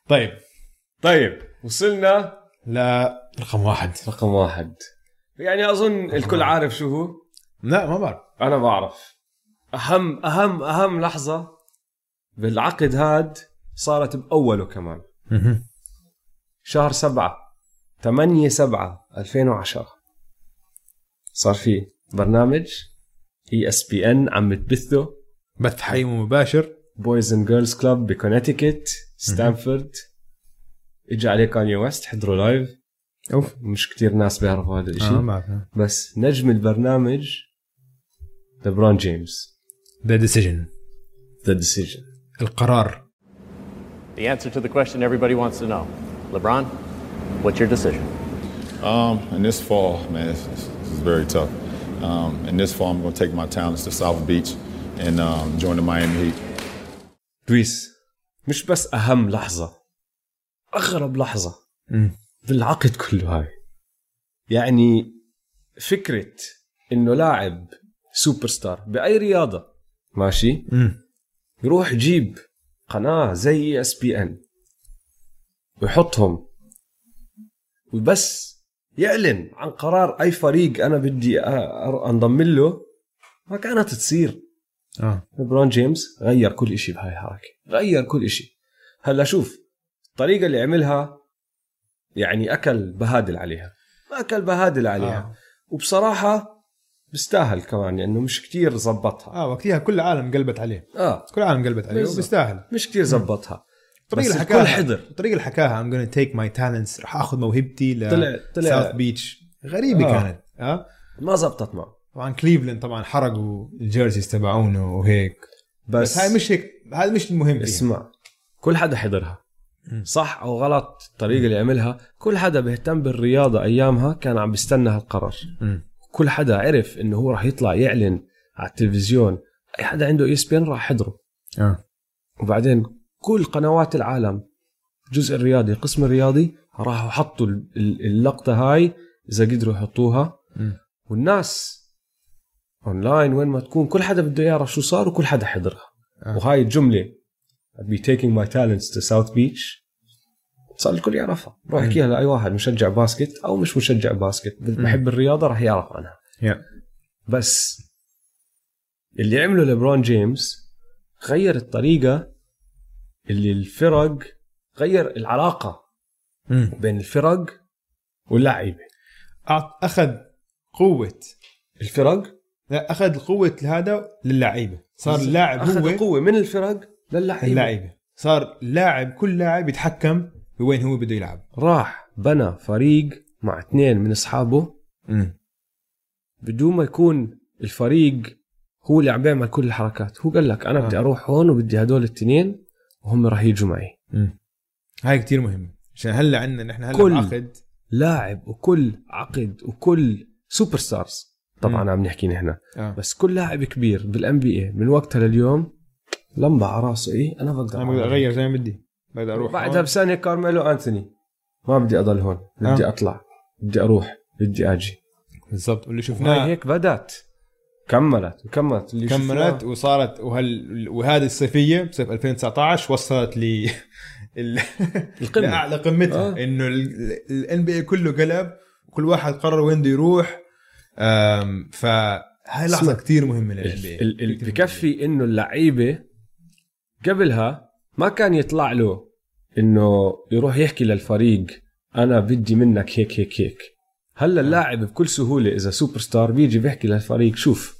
طيب. طيب وصلنا لا رقم واحد. رقم واحد. يعني أظن الكل عارف شو هو. لا ما بعرف. أنا بعرف. أهم أهم أهم لحظة بالعقد هاد صارت بأوله كمان. شهر سبعة 8 7 2010 صار في برنامج ESPN عم تبثه بث حي مباشر. Boys and Girls Club ب Connecticut ستانفورد. اجى عليه كاني ويست حضروا لايف. أوف. مش كتير ناس بيعرفوا هذا الإشي. آه ما بعرف. بس نجم البرنامج ليبرون جيمس. ذا ديسيجن ذا ديسيجن القرار. The answer to the question everybody wants to know. LeBron, what's your decision? Um, in this fall, man, this, is very tough. Um, in this fall, I'm going to take my talents to South Beach and um, join the Miami Heat. دويس مش بس أهم لحظة أغرب لحظة مم. بالعقد كله هاي يعني فكرة إنه لاعب سوبر ستار بأي رياضة ماشي مم. يروح يجيب قناة زي ESPN ويحطهم وبس يعلن عن قرار أي فريق أنا بدي انضم له ما كانت تصير. آه. ليبرون جيمس غير كل شيء بهاي الحركة غير كل شيء هلأ شوف الطريقة اللي عملها يعني أكل بهادل عليها ما أكل بهادل عليها. آه. وبصراحة بيستاهل كمان لأنه مش كتير زبطها. آه وقتها كل العالم قلبت عليه. آه. كل العالم قلبت عليه. وبيستاهل. مش كتير زبطها. الطريقة اللي حكاها حضر الطريقة اللي حكاها I'm gonna take my talents رح آخذ موهبتي ل طلع- طلع- ساوث بيتش غريبة آه. كانت آه. ما زبطت معه. طبعا كليفلاند طبعا حرقوا ال jerseys تبعونه وهيك. بس, بس هاي مش هيك هذا مش المهم اسمع كل حدا حضرها. صح أو غلط الطريقة اللي عملها. كل حدا بيهتم بالرياضة أيامها كان عم بيستنى هالقرار. كل حدا عرف إنه هو راح يطلع يعلن على التلفزيون. أي حدا عنده ESPN راح يحضره. آه. وبعدين كل قنوات العالم الجزء الرياضي القسم الرياضي راحوا حطوا ال- ال- اللقطة هاي إذا قدروا يحطوها. والناس اونلاين وين ما تكون كل حدا بده يعرف شو صار وكل حدا حضرها. آه. وهاي الجملة I'd be taking my talents to South Beach. صار الكل يعرفها. روح احكيها لأي واحد مشجع basket أو مش مشجع basket بحب الرياضة راح يعرف عنها. يا بس اللي عمله ليبرون جيمس غير الطريقة اللي الفرق غير العلاقة مم. بين الفرق واللعيبة أعط- أخذ قوة. الفرق؟ لا أخذ قوة هذا للعيبه صار اللاعب أخذ هو القوة من الفرق اللعيبه صار لاعب كل لاعب يتحكم بوين هو بده يلعب. راح بنى فريق مع اثنين من أصحابه. بدون ما يكون الفريق هو اللي عم بيعمل كل الحركات. هو قال لك أنا بدي آه. أروح هون وبدي هدول الاثنين وهم راح يجوا معي. مم. هاي كتير مهم. عشان هلا عندنا نحن هلا كل- بعقد لاعب وكل عقد وكل superstars طبعا مم. عم نحكي نحن. آه. بس كل لاعب كبير بال NBA من وقتها لليوم لمبة على راسه. إيه أنا بقدر أنا بقدر. أغير زي ما بدي. بقدر أروح بعدها. بسنه كارميلو انثوني ما بدي أضل هون. بدي آه. أطلع. بدي أروح. بدي أجي. بالضبط. واللي شفناه هيك بدأت. كملت وكملت اللي كملت. وصارت وهال وهذه الصيفية بصيف 2019 وصلت ل *laughs* ال- *laughs* القمة. لأعلى قمتها آه. إنه ال NBA كله قلب وكل واحد قرر وين بده يروح فهاي لحظة. كثير مهمة للان ال- بكفي إنه اللعيبة قبلها ما كان يطلع له إنه يروح يحكي للفريق أنا بدي منك هيك هيك هيك هلا اللاعب بكل سهولة إذا سوبر ستار بيجي بيحكي للفريق شوف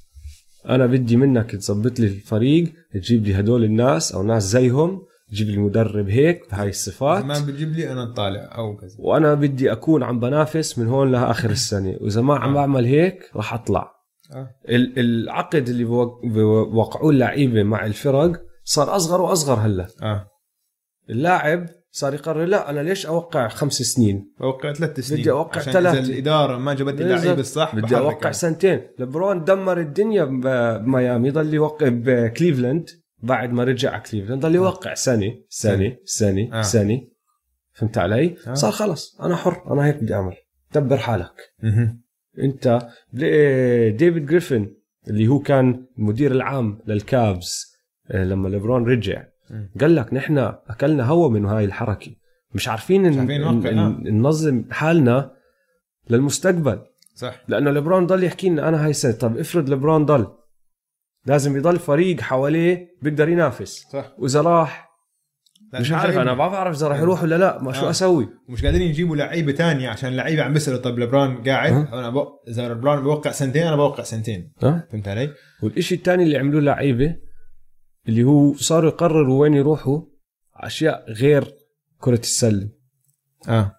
أنا بدي منك تظبط لي الفريق تجيب لي هدول الناس أو ناس زيهم تجيب لي مدرب هيك بهاي الصفات. ما بتجيب لي أنا طالع أو كذا. وأنا بدي أكون عم بنافس من هون لآخر السنة. وإذا ما عم بعمل هيك راح أطلع. آه. ال- العقد اللي بوق- بوقعوه اللعيبة مع الفرق صار أصغر وأصغر هلأ. آه. اللاعب صار يقرر لا أنا ليش أوقع خمس سنين أوقع ثلاث سنين بدي أوقع عشان ثلاثة. إذا الإدارة ما جابت لي اللعيبه الصح بدي أوقع أنا. سنتين لبرون دمر الدنيا بميامي ضل يوقع بكليفلاند بعد ما رجع على كليفلاند ضل يوقع سنة سنة سنة آه. سنة فهمت علي؟ آه. صار خلص أنا حر أنا هيك بدي أعمل دبر حالك مهم. أنت بل- ديفيد جريفن اللي هو كان المدير العام لل Cavs آه، لما ليبرون رجع. قال لك نحن أكلنا هوا من هاي الحركة. مش عارفين, مش آه. ننظم حالنا للمستقبل. صح. لأنه ليبرون ضل يحكي لنا أنا هاي السنة طب افرض ليبرون ضل. لازم يضل فريق حواليه بيقدر ينافس. صح. وإذا راح مش عارف أنا ما بعرف إذا راح يروح ولا لا ما شو آه. أسوي؟ ومش قادرين يجيبوا لعيبة تانية عشان اللعيبه عم بيسألوا طب لبران قاعد؟ أه. أنا بو... إذا لبران بوقع سنتين أنا بوقع سنتين. ها فهمت علي؟ والإشي الثاني اللي عملوه لعيبة اللي هو صاروا يقرروا وين يروحوا أشياء غير كرة السلة. آه.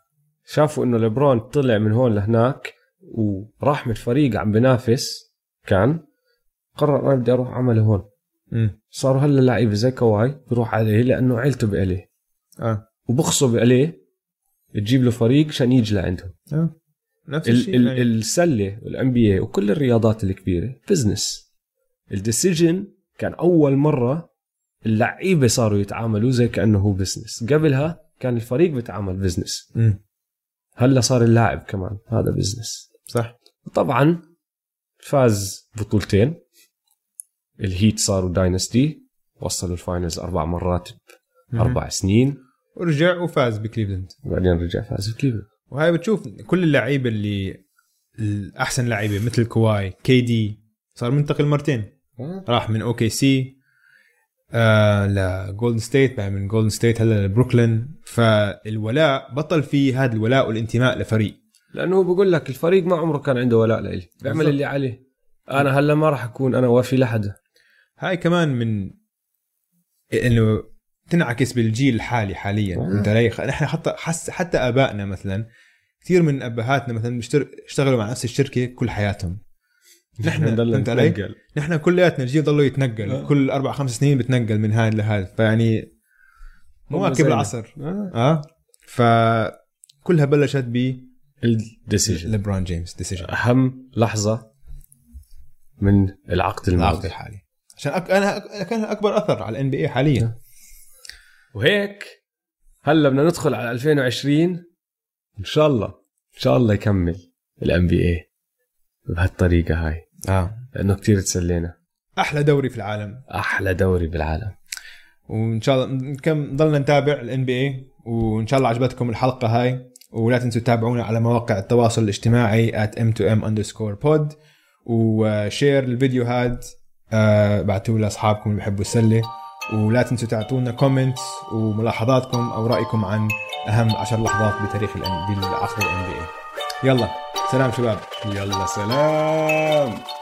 شافوا إنه ليبرون طلع من هون لهناك وراح من فريق عم بنافس كان قرر أنا بدي أروح أعمله هون. صاروا هلا لعيبة زي كواي بيروح عليه لأنه عيلته ب LA. آه. وبخصوا ب LA تجيب له فريق عشان يجي لعندهم. آه. نفس ال الشيء ال يعني. السلة وال NBA وكل الرياضات الكبيرة business ال decision كان أول مرة اللعيبة صاروا يتعاملوا زي كأنه هو business قبلها كان الفريق بيتعامل business. هلا صار اللاعب كمان هذا business صح. طبعا فاز بطولتين. ال Heat صاروا dynasty وصلوا ال finals أربع مرات بأربع سنين. ورجع وفاز بكليفلاند. وبعدين رجع فاز بكليفلاند. وهاي بتشوف كل اللعيبة اللي الاحسن لعيبة مثل كواي KD صار منتقل مرتين. راح من OKC آه ل Golden State بعد من Golden State هلا لبروكلين. فالولاء بطل في هذا الولاء والانتماء لفريق. لأنه هو بقول لك الفريق ما عمره كان عنده ولاء لإلي. بيعمل. اللي عليه. أنا هلا ما راح أكون أنا وافي لحدا هاي كمان من إنه تنعكس بالجيل الحالي حاليا. آه. أنت علي نحن حتى حس حتى آبائنا مثلا كثير من أبهاتنا مثلا اشتغلوا مع نفس الشركة كل حياتهم. نحن فهمت علي؟ نتنقل. نحن كلياتنا الجيل ضلوا يتنقل. آه. كل أربع خمس سنين بتنقل من هذا لهذا. فيعني مواكب. العصر. آه. آه. فكلها بلشت ب ال decision ليبرون جيمس decision أهم لحظة من العقد العقد الماضي الحالي. عشان أك... أنا كان أكبر أثر على ال NBA حاليا. وهيك هلا بدنا ندخل على 2020 إن شاء الله. إن شاء الله يكمل ال NBA بهالطريقة هاي. آه. لأنه كتير تسلينا. أحلى دوري في العالم. أحلى دوري بالعالم. وإن شاء الله كم ضلنا نتابع ال NBA وإن شاء الله عجبتكم الحلقة هاي. ولا تنسوا تتابعونا على مواقع التواصل الاجتماعي at m2m underscore pod. و share الفيديو هاد آه بعتوه لأصحابكم اللي بيحبوا السلة. ولا تنسوا تعطونا comments وملاحظاتكم أو رأيكم عن أهم عشر لحظات بتاريخ ال ال NBA يلا. سلام شباب. يلا سلام.